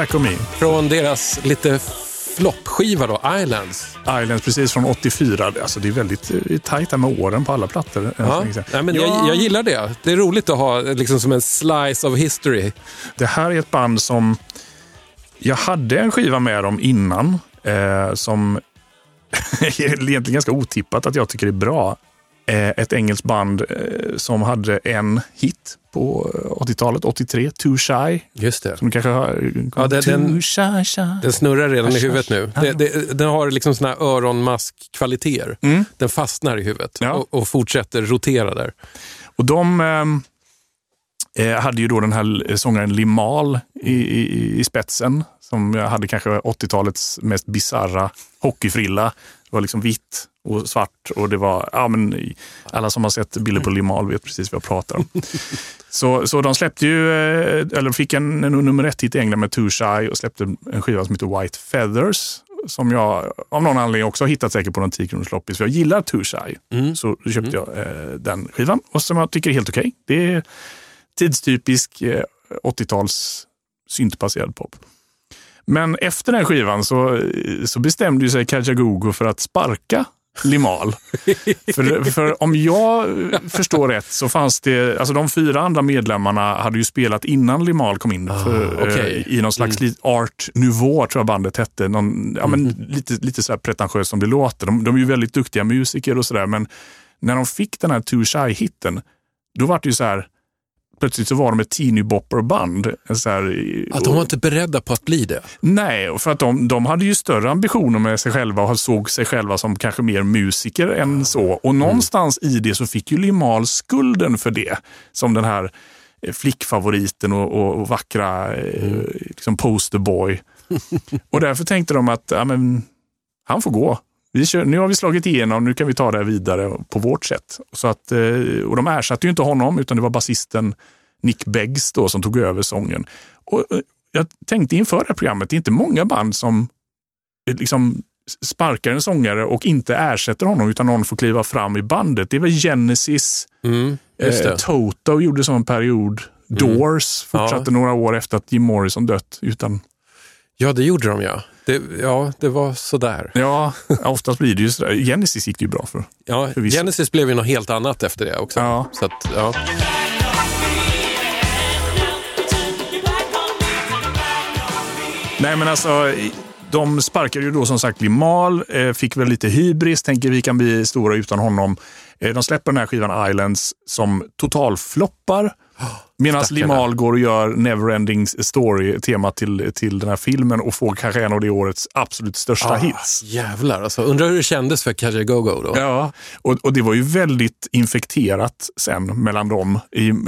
Back on me. från deras lite floppskiva då, Islands. Islands precis från 84. Alltså det är väldigt eh, tajt här med åren på alla plattor. Ja. länge sedan. Nej, men Ja, jag, jag gillar det. Det är roligt att ha liksom som en slice of history. Det här är ett band som... Jag hade en skiva med dem innan eh, som <laughs> är egentligen ganska otippat att jag tycker är bra. Eh, ett engelskt band eh, som hade en hit på eh, 80-talet, 83, Too Shy. Just det. Som kanske har... Ja, det- den- shy, shy. Den snurrar redan i huvudet nu. Det, det, den har liksom såna öronmaskkvaliteter. Mm. Den fastnar i huvudet Ja. och, och fortsätter rotera där. Och de eh, eh, hade ju då den här sångaren Limal i, i, i spetsen som hade kanske 80-talets mest bizarra hockeyfrilla. Det var liksom vitt och svart och det var, ja men alla som har sett bilder på Limal vet precis vad jag pratar om. <laughs> så, så de släppte ju, eh, eller fick en, en nummer ett hit i England med Too Shy och släppte en skiva som heter White Feathers som jag av någon anledning också har hittat säkert på någon 10 kronors loppis. För jag gillar Too Shy. Så då köpte jag eh, den skivan och som jag tycker är helt okej. Det är tidstypisk eh, 80-tals syntbaserad pop. Men efter den skivan så, så bestämde sig Kajagogo för att sparka Limal. <laughs> för, för om jag förstår rätt så fanns det, alltså de fyra andra medlemmarna hade ju spelat innan Limal kom in för, Ah, eh, i någon slags li- art nouveau tror jag bandet hette. Någon, ja, men lite, lite så här pretentiöst som det låter. De, de är ju väldigt duktiga musiker och sådär men när de fick den här Too Shy-hitten då var det ju så här plötsligt så var de ett teeny bopper-band. Så här, Att de var inte beredda på att bli det. Nej, för att de, de hade ju större ambitioner med sig själva och såg sig själva som kanske mer musiker än så. Och någonstans i det så fick ju Limal skulden för det. Som den här eh, flickfavoriten och, och, och vackra eh, liksom posterboy. <laughs> och därför tänkte de att ja, men, han får gå. Vi kör, nu har vi slagit igenom, nu kan vi ta det här vidare på vårt sätt. Så att, eh, och de ersatte ju inte honom, utan det var basisten Nick Beggs då, som tog över sången. Och eh, jag tänkte inför det här programmet, det är inte många band som eh, liksom sparkar en sångare och inte ersätter honom, utan någon får kliva fram i bandet. Det är väl Genesis, Mm, eh, det. Toto gjorde så en period, Doors fortsatte några år efter att Jim Morrison dött. Utan, Ja, det gjorde de ja. Det, ja, det var sådär. ja, oftast blir det ju sådär. Genesis gick det ju bra för. Ja, Förvisso. Genesis blev ju något helt annat efter det också. Ja. Så att, ja. Nej men alltså, de sparkade ju då som sagt Limal, eh, fick väl lite hybris, tänker vi kan bli stora utan honom. Eh, de släpper den här skivan Islands som totalfloppar. <gasps> Medan. Limal går och gör Neverending Story, tema till, till den här filmen och får kanske en av det årets absolut största Ah, hits. jävlar alltså. Undrar hur det kändes för Kaja Go-Go då? Ja, och, och det var ju väldigt infekterat sen mellan dem.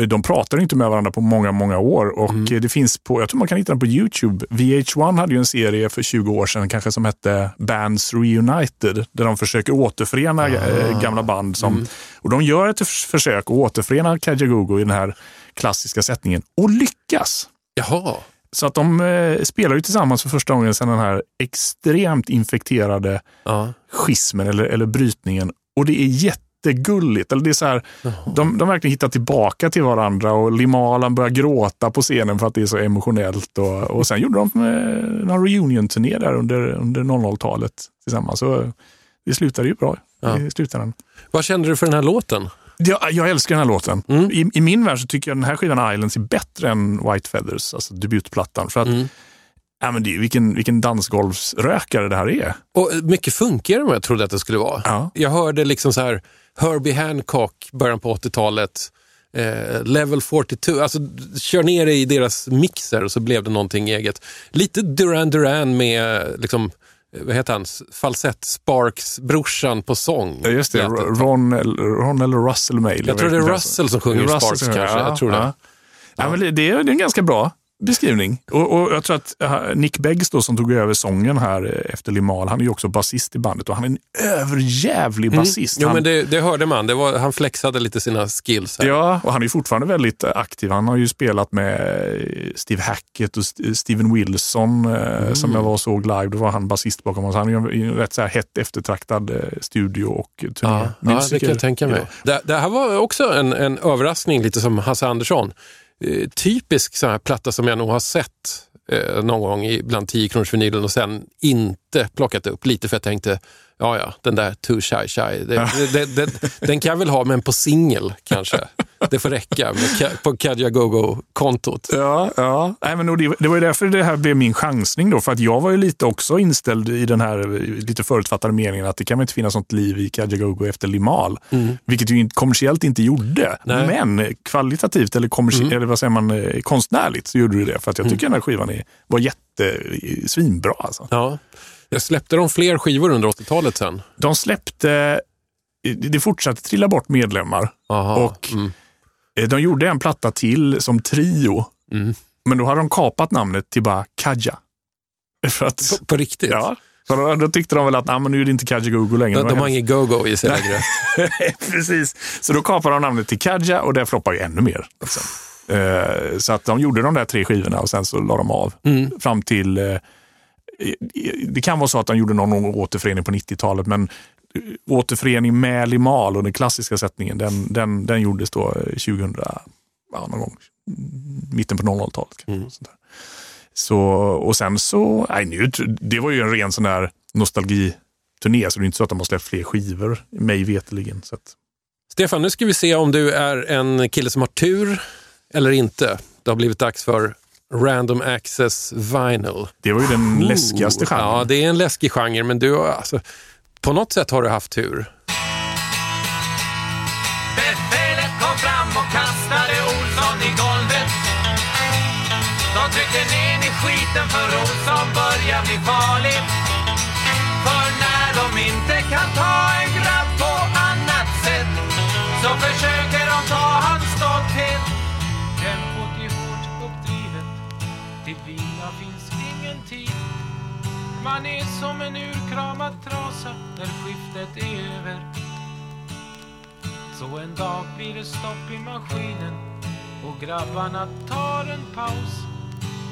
De pratade inte med varandra på många, många år och Mm. det finns på, jag tror man kan hitta den på YouTube. VH1 hade ju en serie för 20 år sedan kanske som hette Bands Reunited, där de försöker återförena Ah. eh, gamla band. Som, Mm. Och de gör ett förs- försök att återförena Kajagogo i den här klassiska sättningen och lyckas. Jaha. Så att de eh, spelar ju tillsammans för första gången sedan den här extremt infekterade Ja. schismen eller, eller brytningen. Och det är jättegulligt. Eller det är så här, de, de verkligen hittar tillbaka till varandra och Limalan börjar gråta på scenen för att det är så emotionellt. Och, och sen gjorde de eh, någon reunion-turné där under, under 00-talet tillsammans. Så det slutade ju bra Ja. i slutändan. Vad kände du för den här låten? Jag, jag älskar den här låten. Mm. I, I min värld så tycker jag den här skivan Islands är bättre än White Feathers, alltså debutplattan. För att, Mm. ja, men det, vilken, vilken dansgolvsrökare det här är. Och mycket funkigare än vad jag trodde att det skulle vara. Ja. Jag hörde liksom så här Herbie Hancock, början på 80-talet, eh, Level 42, alltså kör ner det i deras mixer och så blev det någonting eget. Lite Duran Duran med liksom, vad heter han, falsett Sparks, brorsan på sång. Ja, just det. Ron, Ron eller Russell Mail. Jag tror vet det är. Russell som sjunger Russell Sparks kanske, jag tror det. Ja. Ja, men det, är det är ganska bra beskrivning. Och, och jag tror att eh, Nick Beggs då, som tog över sången här eh, efter Limal, han är ju också basist i bandet och han är en överjävlig basist. Mm. Jo, han, men det, det hörde man. Det var, han flexade lite sina skills. Här. Ja, och han är fortfarande väldigt eh, aktiv. Han har ju spelat med Steve Hackett och St- Steven Wilson Mm. som jag var och såg live. Då var han basist bakom oss. Han är ju en rätt så här hett eftertraktad studio och Ja, turné. ja, det kan jag tänka mig. Det, det här var också en, en överraskning, lite som Hasse Andersson. Eh, typisk sån här platta som jag nog har sett eh, någon gång i, bland 10 kronors vinylen och sen inte plockat upp. Lite för att jag tänkte, ja ja, den där Too Shy Shy, det, det, det, den kan jag väl ha men på singel kanske. Det får räcka med, på Kajagogo-kontot. Ja, ja. Nej, men det, det var ju därför det här blev min chansning då. För att jag var ju lite också inställd i den här lite förutfattade meningen att det kan väl inte finnas något liv i Kajagogo efter Limal. Vilket ju kommersiellt inte gjorde. Nej. Men kvalitativt eller, kommersi- eller vad säger man, eh, konstnärligt så gjorde det det. För att jag tycker den här skivan är, var jätte, eh, svinbra alltså. Ja. Jag släppte de fler skivor under 80-talet sen. De släppte, det fortsatte trilla bort medlemmar. Aha. Och mm. eh, de gjorde en platta till som trio. Mm. Men då hade de kapat namnet till bara Kaja. <laughs> För att, på, på riktigt? ja, för då, då tyckte de väl att "Nej, men nu är det inte Kaja Google längre. De, Det de har inget go-go i sig längre. <laughs> Precis. Så då kapade de namnet till Kaja och det floppar ju ännu mer. Liksom. Eh, så att de gjorde de där tre skivorna och sen så la de av. Mm. Fram till, eh, det kan vara så att de gjorde någon återförening på 90-talet, men eh, återförening med Limal och den klassiska sättningen, den, den, den gjordes då eh, 2000, ja, någon gång, mitten på 00-talet. kanske, Mm. Så, och sen så, nej, nu, det var ju en ren sån där nostalgiturné, så det är inte så att de har släppt fler skivor, mig veterligen. Så att, Stefan, nu ska vi se om du är en kille som har tur eller inte. Det har blivit dags för Random Access Vinyl. det var ju den läskigaste genren. Ja, det är en läskig genre, men du, har- alltså, på något sätt har du haft tur. Befälet kom fram och kastade Olsson i golvet. De tryckte ner i skiten för Olsson börjar bli farlig. Man är som en urkramad trasa när skiftet är över. Så en dag blir det stopp i maskinen och grabbarna tar en paus.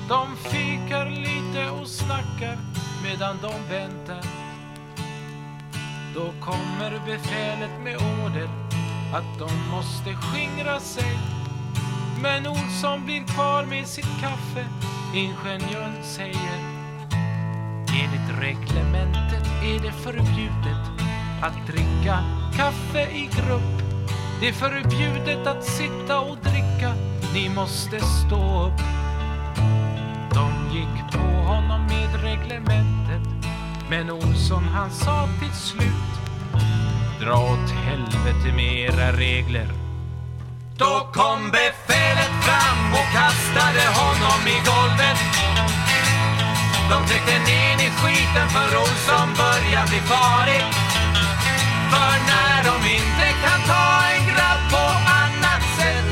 De fikar lite och snackar medan de väntar. Då kommer befälet med order att de måste skingra sig. Men Olsson blir kvar med sitt kaffe. Ingenjören säger Enligt reglementet är det förbjudet att dricka kaffe i grupp. Det är förbjudet att sitta och dricka. Ni måste stå upp. De gick på honom med reglementet. Men Olsson han sa till slut. Dra åt helvete med era regler. Då kom befälet fram och kastade honom i golvet. De tryckte ner i skiten för Olsson börjar bli farlig. För när de inte kan ta en grabb på annat sätt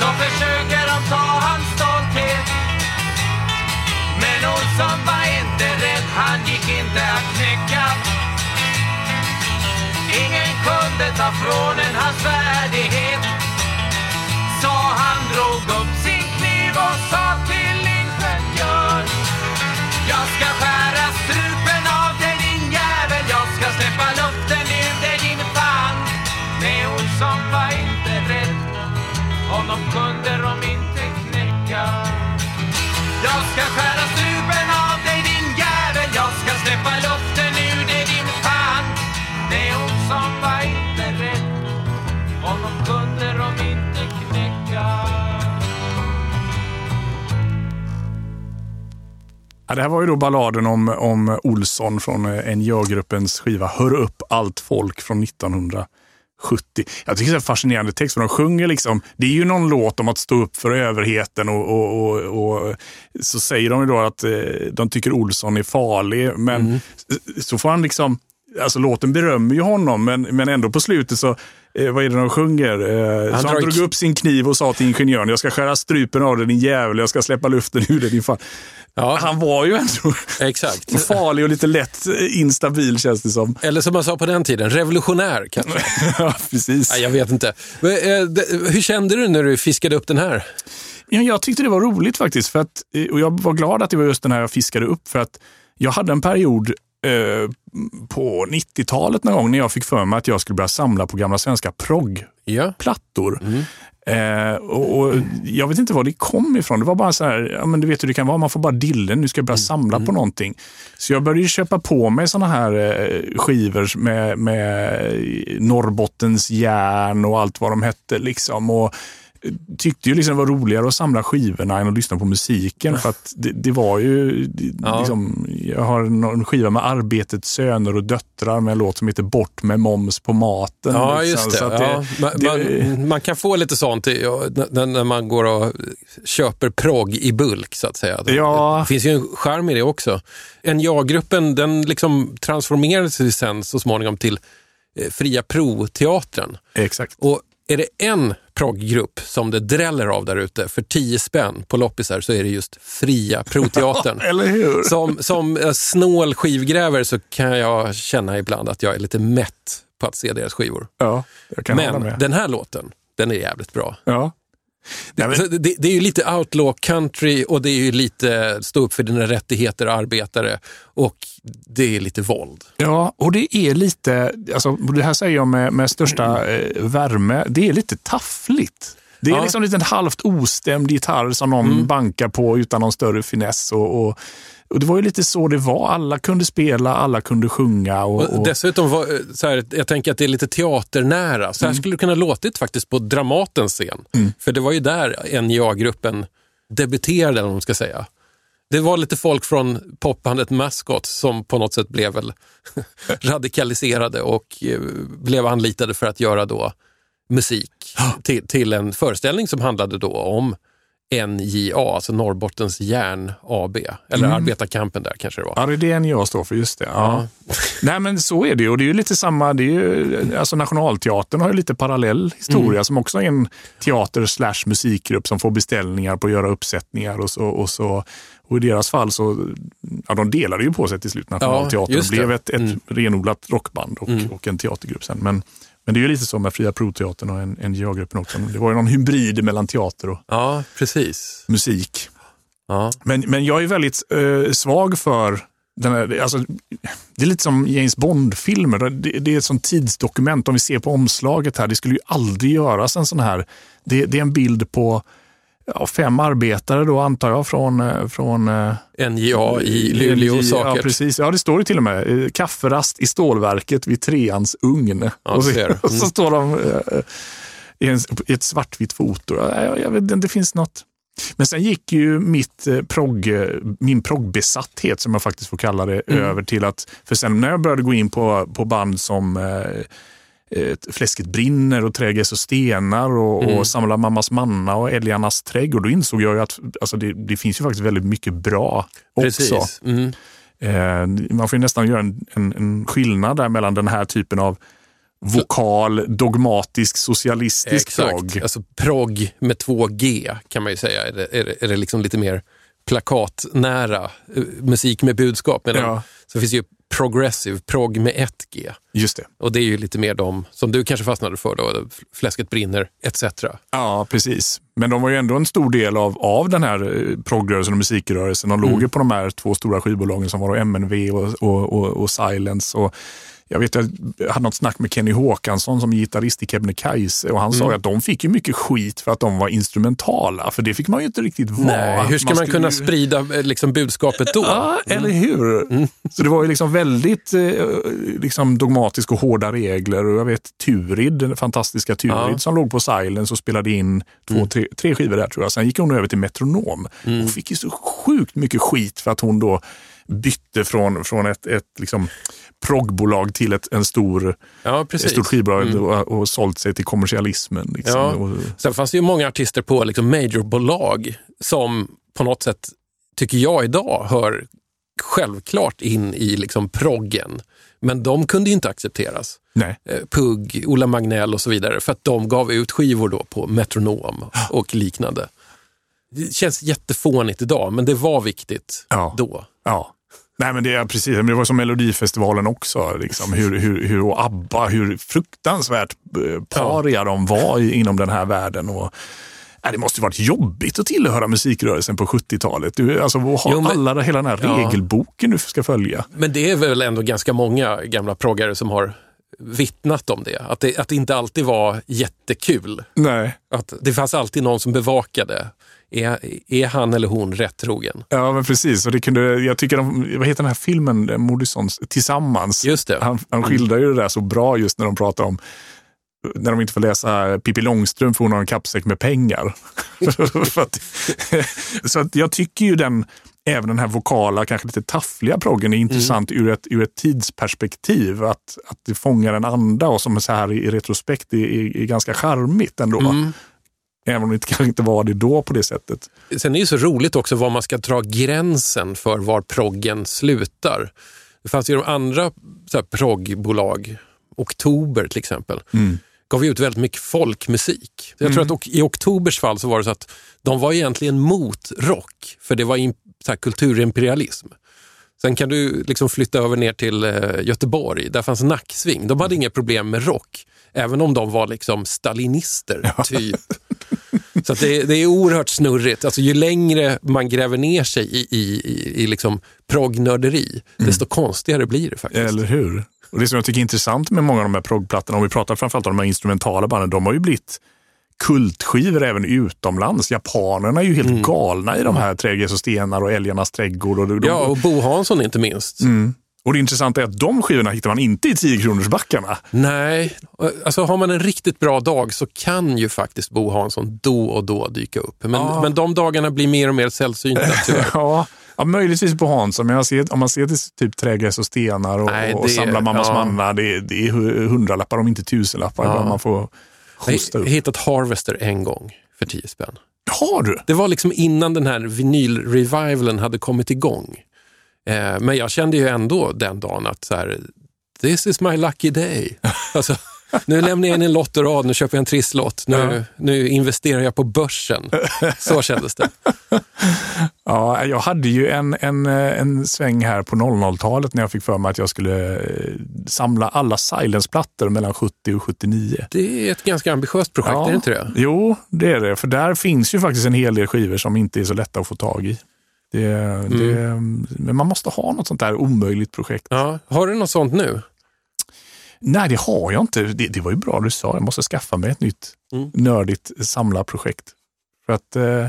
så försöker de ta hans stolthet. Men Olsson var inte rädd, han gick inte att knäcka. Ingen kunde ta från en hans värdighet. Så han drog upp Ja, det här var ju då balladen om, om Olsson från eh, NJA-gruppens skiva Hör upp allt folk från 1970. Jag tycker det är en fascinerande text, för de sjunger liksom, det är ju någon låt om att stå upp för överheten och, och, och, och så säger de ju då att eh, de tycker Olsson är farlig, men s- så får han liksom, alltså låten berömmer ju honom, men, men ändå på slutet så, eh, vad är det de sjunger? Eh, Han så han drog upp sin kniv och sa till ingenjören, jag ska skära strupen av dig din jävel, jag ska släppa luften ur dig din fan. Ja. Han var ju ändå <laughs> Exakt. <laughs> farlig och lite lätt instabil känns det som. Eller som man sa på den tiden, revolutionär kanske. <laughs> ja, precis. Nej, jag vet inte. Eh, Hur kände du när du fiskade upp den här? Ja, jag tyckte det var roligt faktiskt. För att, eh, och jag var glad att det var just den här jag fiskade upp. För att jag hade en period eh, på 90-talet någon gång när jag fick för mig att jag skulle börja samla på gamla svenska proggplattor. Ja. Eh, och, och Jag vet inte var det kom ifrån. Det var bara så här, ja, men du vet hur det kan vara, man får bara dillen, nu ska jag börja samla på någonting. Så jag började köpa på mig såna här eh, skivor med, med Norrbottens järn och allt vad de hette. Liksom. Och tyckte ju liksom det var roligare att samla skivorna än att lyssna på musiken. För att det, det var ju, det, Ja. liksom, jag har en skiva med Arbetets söner och döttrar med en låt som heter Bort med moms på maten. Ja, liksom. just det. Ja. man, det- man, man kan få lite sånt i- ja, när, när man går och köper progg i bulk, så att säga. Ja. Det finns ju en charm i det också. NJA-gruppen den liksom transformerades sen så småningom till eh, Fria Pro-teatern. Exakt. Och är det en progggrupp som det dräller av där ute för 10 spänn på loppisar så är det just Fria Pro-teatern. <laughs> Eller hur? Som, som eh, snål skivgrävare så kan jag känna ibland att jag är lite mätt på att se deras skivor. Ja, Men den här låten, den är jävligt bra. Ja. Nej, men- Så det, det är ju lite outlaw country och det är ju lite stå upp för dina rättigheter arbetare och det är lite våld. Ja, och det är lite, alltså, det här säger jag med, med största eh, värme, det är lite taffligt. Det är Ja. liksom en liten halvt ostämd gitarr som någon bankar på utan någon större finess. Och, och, och Det var ju lite så det var. Alla kunde spela, alla kunde sjunga. Och, Och dessutom, var, eh, så här, jag tänker att det är lite teaternära. Så här skulle det kunna låtit faktiskt på Dramatens scen. För det var ju där NJA-gruppen debuterade, eller vad man ska säga. Det var lite folk från popbandet Mascot som på något sätt blev väl <laughs> radikaliserade och eh, blev anlitade för att göra då musik till, till en föreställning som handlade då om NJA, alltså Norrbottens järn AB. Eller arbetarkampen där kanske det var. Ja, det är det jag står för, just det. Ja. <laughs> Nej, men så är det ju. Och det är ju lite samma, det är ju, alltså Nationalteatern har ju lite parallell historia som också är en teater slash musikgrupp som får beställningar på att göra uppsättningar och så. Och, så, och i deras fall så, ja de delade ju på sig till slut Nationalteatern och blev ett, ett renodlat rockband och, och en teatergrupp sen. Men, men det är ju lite så med Fria Pro-teatern och en, NJA-gruppen också. Det var ju någon hybrid mellan teater och Ja, precis. musik. Ja. Men, men jag är väldigt eh, svag för den här, alltså, det är lite som James Bond-filmer. Det, det är ett sånt tidsdokument. Om vi ser på omslaget här, det skulle ju aldrig göras en sån här. Det, det är en bild på ja, fem arbetare då antar jag från, eh, från eh, NJA i Luleå Ja, säkert. precis. Ja, det står det till och med. Eh, Kafferast i stålverket vid treans ugn. Ja, och, så, ser. <laughs> och så Mm. står de i, en, i ett svartvitt foto. Ja, Jag, jag vet det finns något. Men sen gick ju mitt eh, min proggbesatthet, som jag faktiskt får kalla det, Mm. över till att, för sen när jag började gå in på, på band som eh, Fläsket brinner och Trägäs och stenar och, Mm. och Samla mammas manna och Älgarnas trädgård. Då insåg jag ju att alltså det, det finns ju faktiskt väldigt mycket bra också. Precis. Mm. Eh, man får nästan göra en, en, en skillnad där mellan den här typen av vokal, dogmatisk, socialistisk Exakt. progg. Alltså progg med två G kan man ju säga. Är det, är det, är det liksom lite mer plakatnära eh, musik med budskap. Medan, Ja. Så finns ju progressive, progg med ett G. Just det. Och det är ju lite mer de som du kanske fastnade för då, Fläsket brinner etc. Ja, precis. Men de var ju ändå en stor del av, av den här eh, proggrörelsen och musikrörelsen. De låg ju på de här två stora skivbolagen som var MNV och, och, och, och Silence. Och jag vet, jag hade något snack med Kenny Håkansson som är gitarrist i Kebnekaise och han sa ju att de fick ju mycket skit för att de var instrumentala, för det fick man ju inte riktigt vara. Nej, hur ska man, skulle kunna ju- sprida eh, liksom, budskapet då? Ja, eller hur? Så det var ju liksom väldigt eh, liksom dogmatiska och hårda regler. Och jag vet Turid, den fantastiska Turid Ja. som låg på Silence och spelade in två, tre, tre skivor där tror jag. Sen gick hon över till Metronom och fick ju så sjukt mycket skit för att hon då bytte från, från ett, ett liksom proggbolag till ett en stor, Ja, ett stort skivbolag och, och sålt sig till kommersialismen. Liksom. Ja. Och, Sen fanns det ju många artister på liksom majorbolag som på något sätt, tycker jag idag, hör självklart in i liksom proggen. Men de kunde ju inte accepteras. nej. Eh, Pugg, Ola Magnell och så vidare, för att de gav ut skivor då på Metronom <gasps> och liknande. Det känns jättefånigt idag, men det var viktigt Ja. då. Ja. Nej men det är precis, men det var som Melodifestivalen också. Liksom, hur, hur, hur, och ABBA, hur fruktansvärt eh, paria de var i, inom den här världen. Och, nej, det måste ju varit jobbigt att tillhöra musikrörelsen på 70-talet. Du, alltså, ha Jo, men- alla, hela den här Ja. regelboken du ska följa. Men det är väl ändå ganska många gamla proggare som har vittnat om det. Att det, att det inte alltid var jättekul. Nej. Att det fanns alltid någon som bevakade. Är, är han eller hon rätt trogen? Ja, men precis. Och det kunde, jag tycker, de, vad heter den här filmen, eh, Moodysons, Tillsammans? Just det. Han, han skildrar ju det där så bra just när de pratar om när de inte får läsa Pippi Långstrump för hon har en kappsäck med pengar. <laughs> Att, <laughs> så att jag tycker ju den, även den här vokala, kanske lite taffliga proggen är intressant ur, ett, ur ett tidsperspektiv. Att, att det fångar en anda och som så här i, i retrospekt är, är, är ganska charmigt ändå. Även om det kanske inte var det då på det sättet. Sen är det så roligt också var man ska dra gränsen för var proggen slutar. Det fanns ju de andra så här, proggbolag, Oktober till exempel, gav ju ut väldigt mycket folkmusik. Jag tror att ok- i Oktobers fall så var det så att de var egentligen mot rock, för det var in, så här, kulturimperialism. Sen kan du liksom flytta över ner till eh, Göteborg, där fanns Nacksving. De hade inga problem med rock, även om de var liksom stalinister, typ. Så det, det är oerhört snurrigt. Alltså, ju längre man gräver ner sig i, i, i, i liksom proggnörderi, desto konstigare blir det faktiskt. Eller hur? Och Det som jag tycker är intressant med många av de här proggplattorna, om vi pratar framförallt om de här instrumentala banden, de har ju blivit kultskivor även utomlands. Japanerna är ju helt galna i de här Trädgräs och stenar och Älgarnas trädgård. Och de, Ja, och Bo Hansson inte minst. Och det intressanta är att de skivorna hittar man inte i 10 kronors backarna. Nej, alltså har man en riktigt bra dag så kan ju faktiskt Bo Hansson då och då dyka upp. Men, Ja. men de dagarna blir mer och mer sällsynta <laughs> tyvärr. Ja, ja, möjligtvis på Hansson, men jag ser, om man ser till typ Trädgräs och stenar och, Nej, och det- Samla mammas ja. manna, det, är- det är hu- hundralappar om inte tusenlappar. Ja. Man får Jag hosta har upp. hittat Harvester en gång för 10 spänn. Har du? Det var liksom innan den här vinyl-revivalen hade kommit igång. Eh, men jag kände ju ändå den dagen att så här, this is my lucky day. <laughs> Alltså, nu lämnar jag in en lotterad, nu köper jag en trisslott, nu, Ja. nu investerar jag på börsen. Så kändes det. <laughs> Ja, jag hade ju en, en, eh, en sväng här på 00-talet när jag fick för mig att jag skulle eh, samla alla Silence-plattor mellan 70 och 79. Det är ett ganska ambitiöst projekt, är det inte det? Jo, det är det. För där finns ju faktiskt en hel del skivor som inte är så lätta att få tag i. Det, det, men man måste ha något sånt där omöjligt projekt. Ja. Har du något sånt nu? Nej, det har jag inte. Det, det var ju bra du sa. Jag måste skaffa mig ett nytt Mm. nördigt samlarprojekt. För att, eh,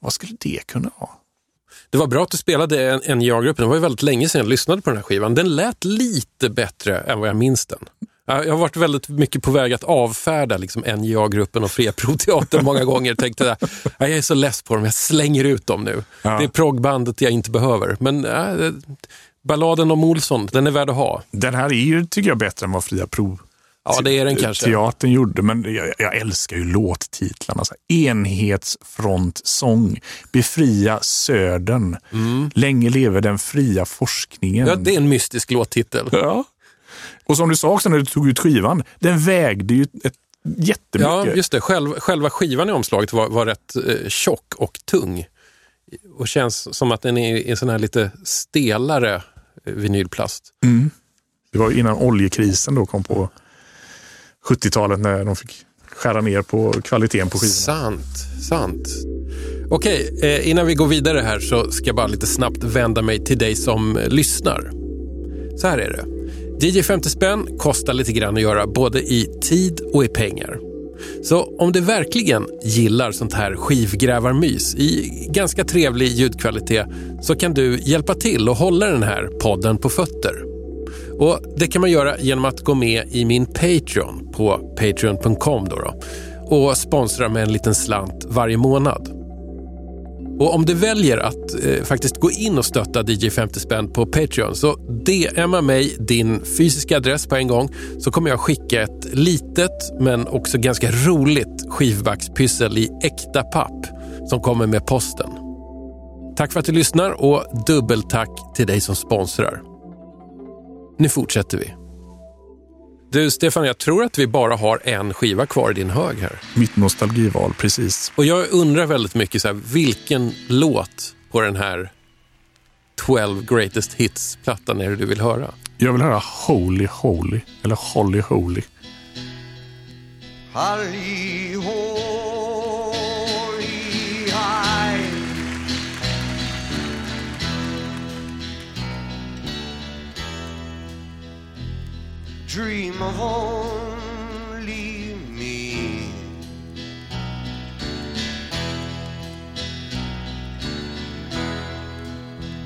vad skulle det kunna vara? Det var bra att du spelade en- NJA-gruppen. Det var ju väldigt länge sedan jag lyssnade på den här skivan. Den lät lite bättre än vad jag minns den. Ja, Jag har varit väldigt mycket på väg att avfärda liksom NJA-gruppen och Fria Proteatern många <laughs> gånger. Tänkte jag, jag är så less på dem, jag slänger ut dem nu. Ja. Det är proggbandet jag inte behöver. Men äh, balladen om Olsson, den är värd att ha. Den här är ju, tycker jag, bättre än vad Fria Prov Ja, det är den kanske. teatern gjorde. Men jag, jag älskar ju låttitlarna. Så här, Enhetsfrontsång, Befria Södern, Länge leve den fria forskningen. Mm. Ja, det är en mystisk låttitel. Ja. Och som du sa också när du tog ut skivan, den vägde ju ett jättemycket. Ja, just det. Själv, själva skivan i omslaget var, var rätt eh, tjock och tung. Och känns som att den är i en sån här lite stelare eh, vinylplast. Det var innan oljekrisen då kom på 70-talet när de fick skära ner på kvaliteten på skivorna. Sant, sant. Okej, eh, innan vi går vidare här så ska jag bara lite snabbt vända mig till dig som lyssnar. Så här är det. DJ 50 spänn kostar lite grann att göra både i tid och i pengar. Så om du verkligen gillar sånt här skivgrävarmys i ganska trevlig ljudkvalitet så kan du hjälpa till och hålla den här podden på fötter. Och Det kan man göra genom att gå med i min Patreon på patreon.com då då, och sponsra med en liten slant varje månad. Och om du väljer att eh, faktiskt gå in och stötta DJ 50 spänn på Patreon så DMa mig din fysiska adress på en gång så kommer jag skicka ett litet men också ganska roligt skivbackspyssel i äkta papp som kommer med posten. Tack för att du lyssnar och dubbeltack till dig som sponsrar. Nu fortsätter vi. Du Stefan, jag tror att vi bara har en skiva kvar i din hög här. Mitt nostalgival, precis. Och jag undrar väldigt mycket så här, vilken låt på den här 12 Greatest Hits-plattan är det du vill höra? Jag vill höra Holy Holy, eller Holly Holy. Holly holy Dream of only me.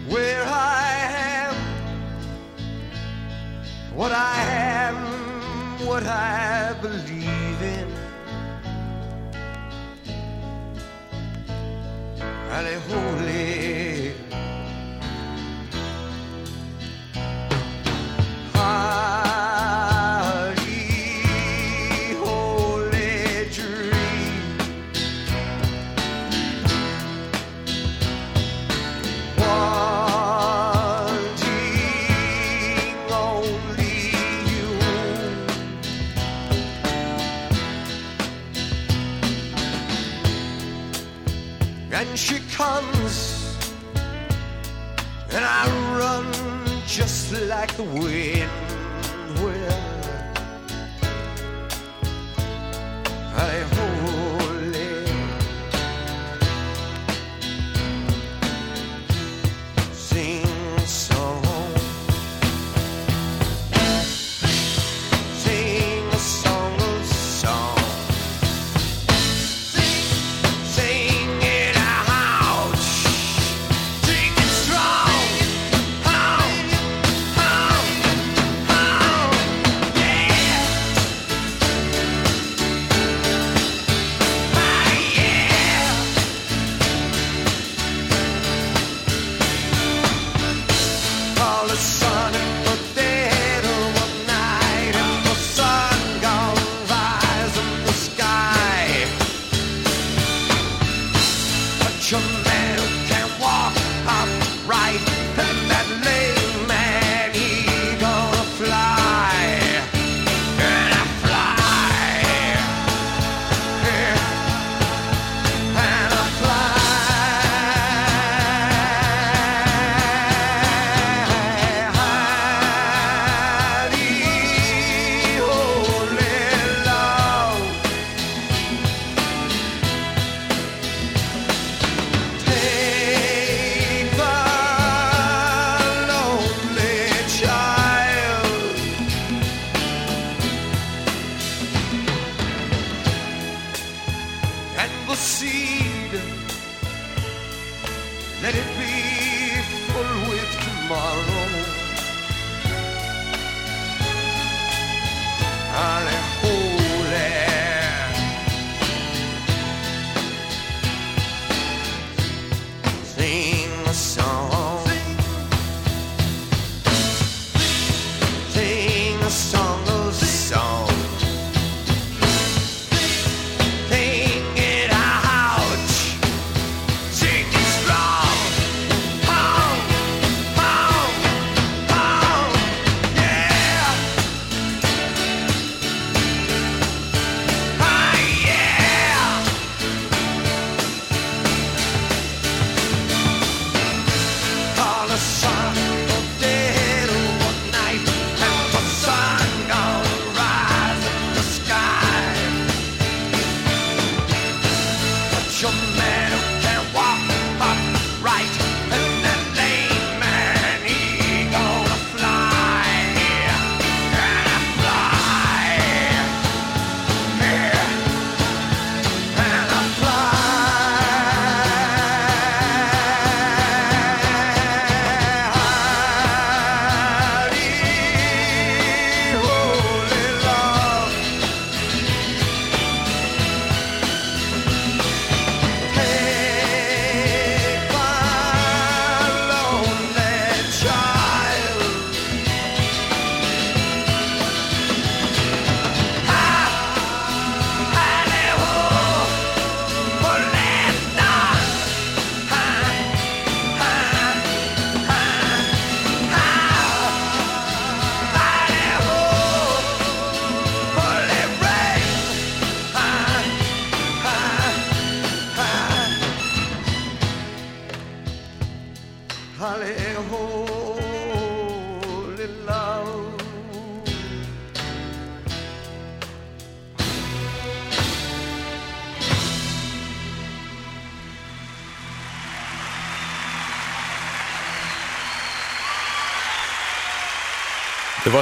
Where I am, what I am, what I believe in. Holy, holy. Holy,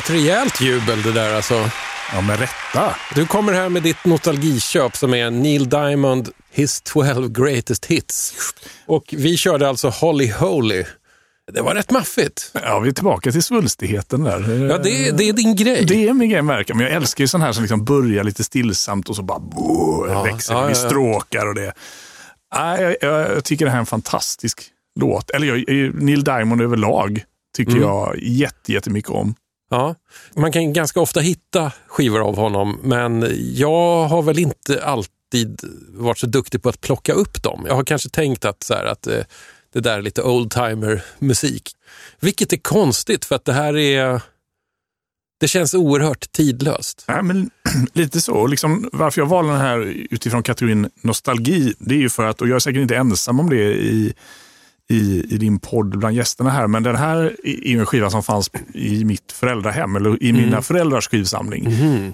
ett rejält jubel det där alltså. Ja, med rätta. Du kommer här med ditt nostalgiköp som är Neil Diamond, His 12 Greatest Hits. Och vi körde alltså Holly Holy. Det var rätt maffigt. Ja, vi är tillbaka till svulstigheten där. Ja, det, det är din grej. Det är min grej märka, men jag älskar ju sån här som liksom börjar lite stillsamt och så bara boh, Ja, växer ja, ja, ja. stråkar och det. Nej, jag, jag, jag tycker det här är en fantastisk låt. Eller jag, Neil Diamond överlag tycker Mm. jag jätte, jättemycket om. Ja, man kan ganska ofta hitta skivor av honom, men jag har väl inte alltid varit så duktig på att plocka upp dem. Jag har kanske tänkt att, så här, att eh, det där är lite oldtimer musik. Vilket är konstigt, för att det här är... Det känns oerhört tidlöst. Ja, men <clears throat> lite så. Liksom, varför jag valde den här utifrån kategorin nostalgi, det är ju för att, och jag är säkert inte ensam om det i, i, i din podd bland gästerna här, men den här är en skiva som fanns i mitt föräldrahem, eller i mina föräldrars skivsamling.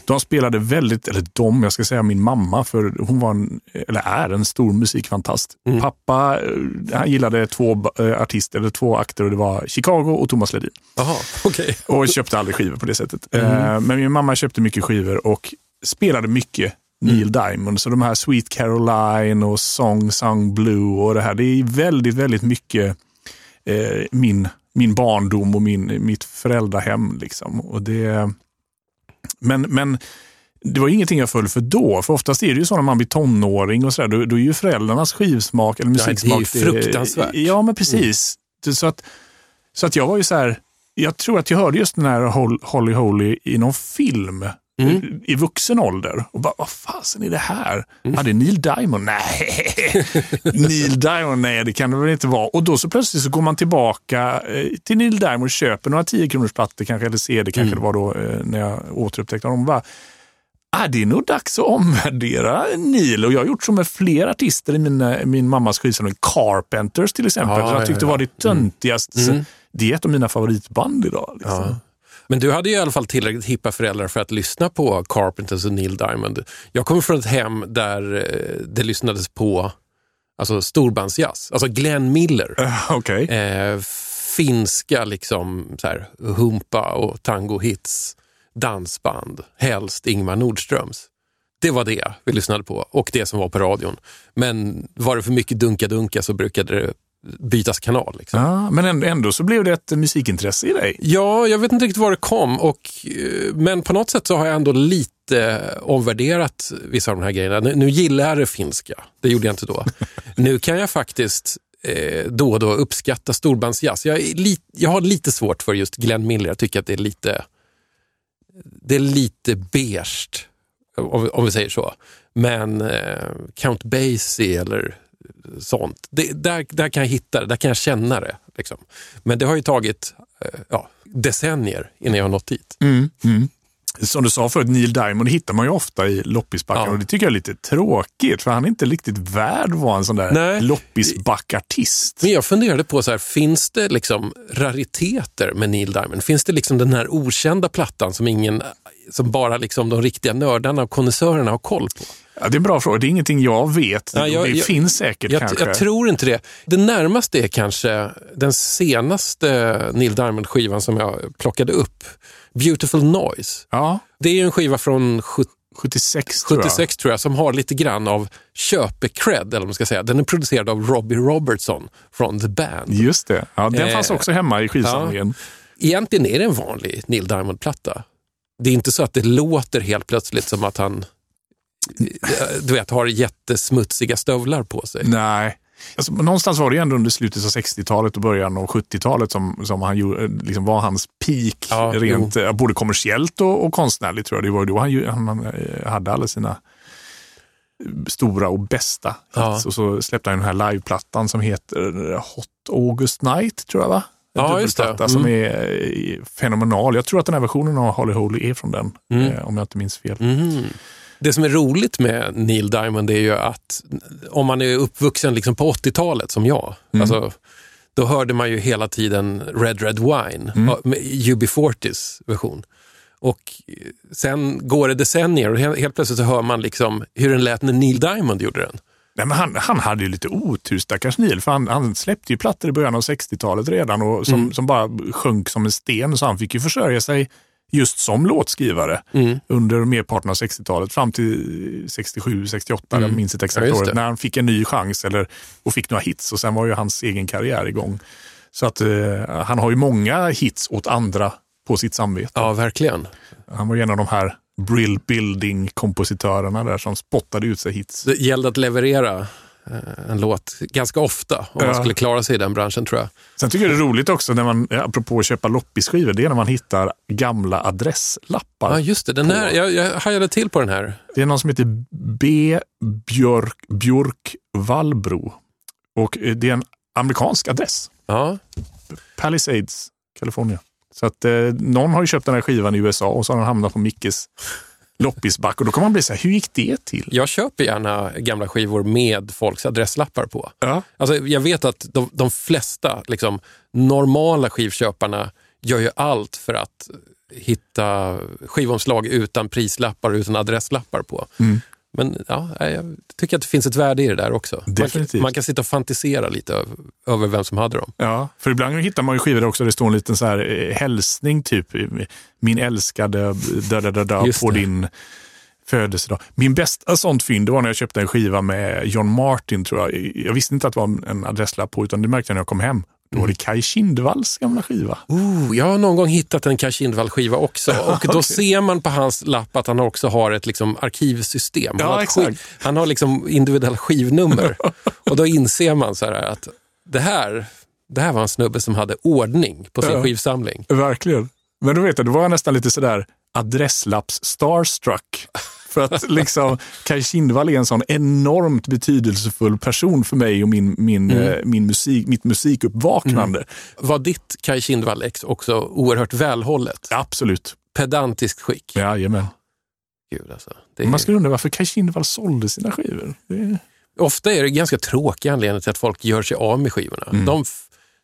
De spelade väldigt, eller de, jag ska säga min mamma, för hon var en, eller är en stor musikfantast. Pappa, eh, han gillade två eh, artister, eller två akter, och det var Chicago och Thomas Ledin. Jaha, okej. Och köpte aldrig skivor på det sättet. Eh, Men min mamma köpte mycket skivor och spelade mycket Neil Diamond. Så de här Sweet Caroline och Song Song Blue och det här. Det är väldigt, väldigt mycket eh, min, min barndom och min, mitt föräldrahem. Liksom. Och det, men, men det var ingenting jag föll för då. För oftast är det ju så när man blir tonåring och sådär. Då, då är ju föräldrarnas skivsmak eller det är ju musiksmak. fruktansvärt. Ja, men precis. Så, att, så att jag var ju så här. Jag tror att jag hörde just den här Hol- Holly Holy i någon film Mm. i vuxen ålder. Och bara, vad fasen är det här? Mm. Ja, det är Neil Diamond? Nej, <laughs> Neil Diamond, nej det kan det väl inte vara. Och då så plötsligt så går man tillbaka eh, till Neil Diamond, köper några 10 kronors plattor kanske, eller CD kanske Mm. det var då eh, när jag återupptäckte honom. Bara, ah, det är nog dags att omvärdera Neil. Och jag har gjort så med flera artister i min, min mammas skivsamling. Carpenters till exempel. Ja, som jag ja, tyckte ja. var det töntigaste. Det är ett av mina favoritband idag. Liksom. Ja. Men du hade ju i alla fall tillräckligt hippa föräldrar för att lyssna på Carpenters och Neil Diamond. Jag kommer från ett hem där eh, det lyssnades på alltså storbandsjazz. Alltså Glenn Miller. Eh, <laughs> Okej. Eh, finska liksom så här, humpa och tango-hits. Dansband. Helst Ingmar Nordströms. Det var det vi lyssnade på och det som var på radion. Men var det för mycket dunka-dunka så brukade det bytas kanal. Liksom. Ja, men ändå, så blev det ett musikintresse i dig. Ja, jag vet inte riktigt var det kom, och, eh, men på något sätt så har jag ändå lite omvärderat vissa av de här grejerna. Nu, nu gillar jag det finska, det gjorde jag inte då. <laughs> nu kan jag faktiskt eh, då och då uppskatta storbandsjazz. Jag, li, jag har lite svårt för just Glenn Miller, jag tycker att det är lite, det är lite beige, om, om vi säger så. Men eh, Count Basie eller sånt, det, där, där kan jag hitta det, där kan jag känna det. Liksom. Men det har ju tagit eh, ja, decennier innan jag har nått dit. Som du sa förut, Neil Diamond hittar man ju ofta i loppisbackar Ja. och det tycker jag är lite tråkigt för han är inte riktigt värd att vara en sån där Nej. loppisbackartist. Men jag funderade på, så här, finns det liksom rariteter med Neil Diamond? Finns det liksom den här okända plattan som, ingen, som bara liksom de riktiga nördarna och konnässörerna har koll på? Ja, det är en bra fråga. Det är ingenting jag vet. Ja, jag- det jag- finns säkert Jag, kanske. jag tror inte det. Det närmaste är kanske den senaste Neil Diamond-skivan som jag plockade upp. Beautiful Noise. Ja, Det är en skiva från 70 76 tror jag. 76 tror jag, som har lite grann av köpecred, eller man ska säga. Den är producerad av Robbie Robertson från The Band. Just det. Ja, den Eh, fanns också hemma i skivsamlingen. Egentligen är det en vanlig Neil Diamond-platta. Det är inte så att det låter helt plötsligt som att han du vet, har jättesmutsiga stövlar på sig. Nej. Alltså, någonstans var det ändå under slutet av 60-talet och början av 70-talet som, som han gjorde, liksom var hans peak. Ja, rent, eh, både kommersiellt och, och konstnärligt tror jag. Det var då han, han, eh, hade alla sina stora och bästa hits. Ja. Och så släppte han den här liveplattan som heter Hot August Night, tror jag va? En Ja, just det. dubbelplatta som är eh, fenomenal. Jag tror att den här versionen av Holly Holy är från den, Mm. eh, om jag inte minns fel. Mhm. Det som är roligt med Neil Diamond är ju att om man är uppvuxen liksom på 80-talet som jag, Mm. alltså, då hörde man ju hela tiden Red Red Wine, med UB40s version. Och sen går det decennier och helt plötsligt så hör man liksom hur den lät när Neil Diamond gjorde den. Nej, men han, han hade ju lite otur, stackars Neil, för han, han släppte ju plattor i början av 60-talet redan och som, som bara sjönk som en sten, så han fick ju försörja sig just som låtskrivare under merparten av 60-talet fram till 67, 68, jag minns inte exakt Ja, året, när han fick en ny chans eller, och fick några hits och sen var ju hans egen karriär igång. Så att eh, han har ju många hits åt andra på sitt samvete. Ja, verkligen. Han var ju en av de här Brill Building-kompositörerna där som spottade ut sig hits. Det gällde att leverera en låt ganska ofta om man Ja. skulle klara sig i den branschen tror jag. Sen tycker jag det är roligt också, när man, eh, apropå att köpa loppisskivor, det är när man hittar gamla adresslappar. Ja, just det. Den här, jag, jag hajade till på den här. Det är någon som heter B. Björk, Björk Wallbro. Och eh, det är en amerikansk adress. Ja, Palisades, California. Så att eh, någon har ju köpt den här skivan i USA och så har den hamnat på Mickes loppisback. Och då kan man bli så här, hur gick det till? jag köper gärna gamla skivor med folks adresslappar på. Ja. Alltså, jag vet att de, de flesta liksom, normala skivköparna gör ju allt för att hitta skivomslag utan prislappar och utan adresslappar på. Mm. Men ja, jag tycker att det finns ett värde i det där också. Man, Definitivt. kan- man kan sitta och fantisera lite över, vem som hade dem. Ja, för ibland hittar man ju skivor där också det står en liten så här eh, hälsning, typ min älskade da, da, da, da, på din födelsedag. Min bästa sånt fynd var när jag köpte en skiva med John Martin, tror jag. Jag visste inte att det var en adresslapp på, utan det märkte jag när jag kom hem. Då var det Kai Kindvalls gamla skiva. Oh, jag har någon gång hittat en Kaj Kindvall-skiva också <laughs> och då Okej. ser man på hans lapp att han också har ett liksom, arkivsystem. Han, Ja, har exakt. han har liksom individuella skivnummer <laughs> och då inser man så här att det här, det här var en snubbe som hade ordning på sin Ja. skivsamling. Verkligen. Men då vet jag, då var jag nästan lite sådär adresslapps starstruck. För att <laughs> liksom Kaj Kindvall är en sån enormt betydelsefull person för mig och min, min, Mm. eh, min musik, mitt musikuppvaknande. Var ditt Kaj Kindvall-ex också oerhört välhållet? Absolut. Pedantiskt skick? Jajamän. Gud, alltså. är, Man skulle undra varför Kaj Kindvall sålde sina skivor. Det... Ofta är det ganska tråkiga anledningar till att folk gör sig av med skivorna. Mm. De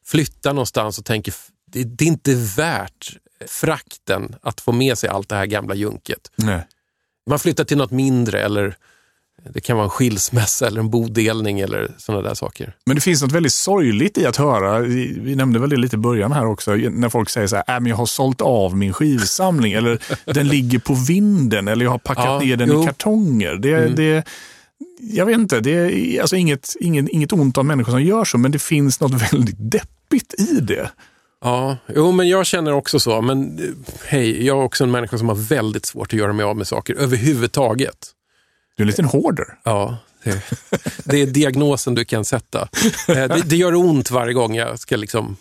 flyttar någonstans och tänker det, det är inte värt frakten att få med sig allt det här gamla junket. Nej. Man flyttar till något mindre eller det kan vara en skilsmässa eller en bodelning eller sådana där saker. Men det finns något väldigt sorgligt i att höra, vi nämnde väl det lite i början här också, när folk säger så här, äh, men jag har sålt av min skivsamling eller <laughs> den ligger på vinden eller jag har packat Ja, ner den jo. i kartonger. Det, det, jag vet inte, det är alltså inget, inget, inget ont om människor som gör så, men det finns något <laughs> väldigt deppigt i det. Ja, jo men jag känner också så. Men eh, hej, jag är också en människa som har väldigt svårt att göra mig av med saker överhuvudtaget. Du är en liten hoarder. Ja, det, det är diagnosen du kan sätta. Eh, Det, det gör ont varje gång jag ska liksom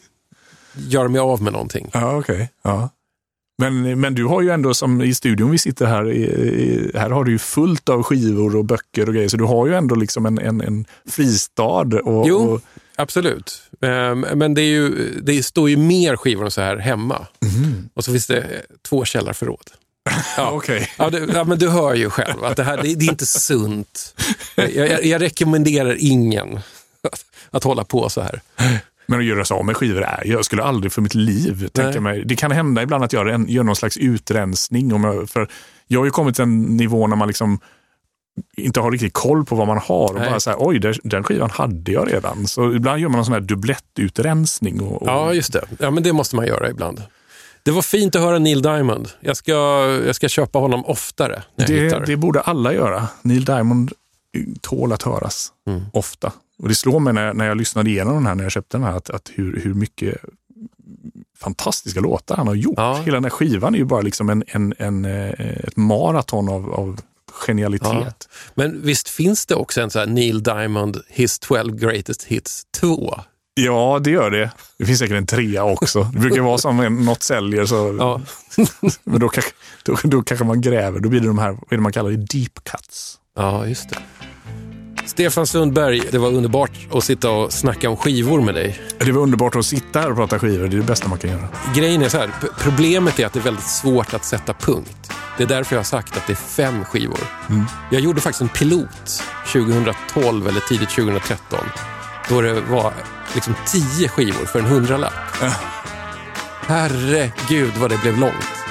göra mig av med någonting. Ja, okej. Ja. Men, men du har ju ändå, som i studion vi sitter här, i- här har du ju fullt av skivor och böcker och grejer, så du har ju ändå liksom en, en, en fristad. Och, Jo, och, absolut. Eh, Men det, är ju, det står ju mer skivor än så här hemma. Och så finns det eh, två källarförråd. <laughs> Ja. Okej. Ja, du, ja, men du hör ju själv att det här det, det är inte sunt. <laughs> Jag, jag, jag rekommenderar ingen att, att hålla på så här. Men att göra sig av med skivor är, jag skulle aldrig för mitt liv tänka mig. Det kan hända ibland att jag gör, en, gör någon slags utrensning. Om jag, för jag har ju kommit till en nivå när man liksom inte har riktigt koll på vad man har. Och Nej. bara så här, oj, där, den skivan hade jag redan. Så ibland gör man en sån här dubblettutrensning. Och, och, Ja, just det. Ja, men det måste man göra ibland. Det var fint att höra Neil Diamond. Jag ska, jag ska köpa honom oftare det, det borde alla göra. Neil Diamond tål att höras Mm. ofta. Och Det slår mig när, när jag lyssnade igenom den här, när jag köpte den här, att, att hur, hur mycket fantastiska låtar han har gjort. Ja. Hela den här skivan är ju bara liksom en, en, en, eh, ett maraton av, av genialitet. Men visst finns det också en här Neil Diamond His 12 Greatest Hits 2? Ja, det gör det. Det finns säkert en trea också. Det brukar vara som något säljer, så, Ja. <laughs> men då kanske, då, då kanske man gräver. Då blir det de här, vad är det man kallar det, deep cuts. ja, just det. Stefan Sundberg, det var underbart att sitta och snacka om skivor med dig. Det var underbart att sitta här och prata skivor. Det är det bästa man kan göra. Grejen är så här, problemet är att det är väldigt svårt att sätta punkt. Det är därför jag har sagt att det är fem skivor. Jag gjorde faktiskt en pilot 2012 eller tidigt 2013 då det var liksom tio skivor för en hundralapp. Herregud vad det blev långt.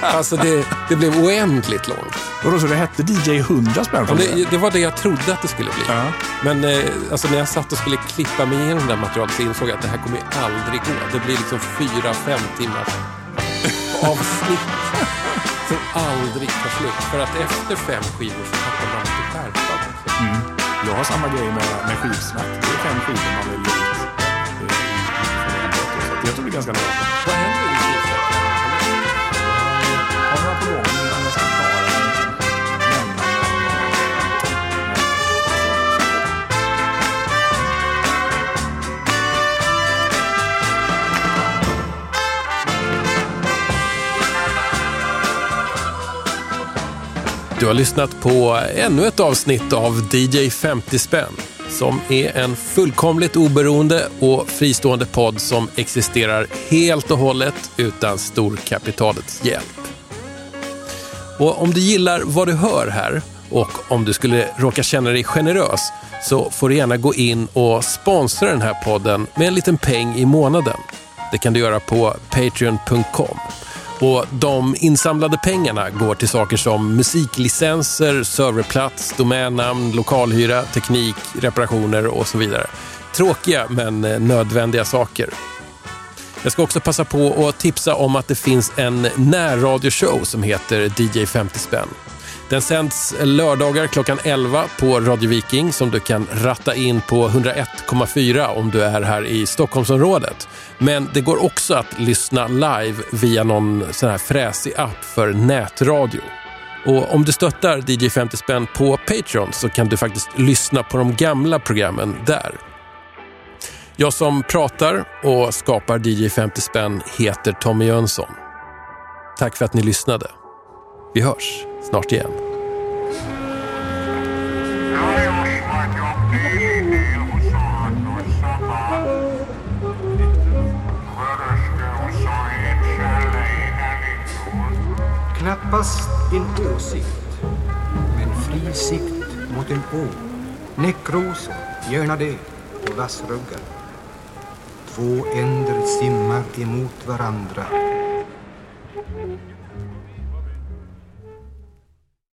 Alltså det, det blev oändligt långt. Vadå, så det hette DJ 100 spänn? Ja, det, det var det jag trodde att det skulle bli. Ja. Men eh, alltså när jag satt och skulle klippa mig igenom det här materialet så insåg jag att det här kommer ju aldrig gå. Det blir liksom fyra, fem timmars <laughs> avsnitt som aldrig tar slut. För att efter fem skivor så tappar man lite skärpan också. Jag har samma grej med, med skivsnack. Det är fem skivor man vill ge ut. jag tror det är ganska lagom. Vad händer i skivsnack? Har några på gång, Du har lyssnat på ännu ett avsnitt av DJ 50 spänn som är en fullkomligt oberoende och fristående podd som existerar helt och hållet utan storkapitalets hjälp. Och om du gillar vad du hör här och om du skulle råka känna dig generös så får du gärna gå in och sponsra den här podden med en liten peng i månaden. Det kan du göra på patreon.com. Och de insamlade pengarna går till saker som musiklicenser, serverplats, domännamn, lokalhyra, teknik, reparationer och så vidare. Tråkiga men eh, nödvändiga saker. Jag ska också passa på att tipsa om att det finns en närradioshow som heter DJ 50 spänn. Den sänds lördagar klockan 11 på Radio Viking som du kan ratta in på 101,4 om du är här i Stockholmsområdet. Men det går också att lyssna live via någon sån här fräsig app för nätradio. Och om du stöttar DJ 50 spänn på Patreon så kan du faktiskt lyssna på de gamla programmen där. Jag som pratar och skapar DJ 50 spänn heter Tommy Jönsson. Tack för att ni lyssnade. Vi hörs snart igen. Knappast en åsikt, men fri sikt mot en å. Näckrosor, gärna det, och vassruggar. Två änder simmar emot varandra.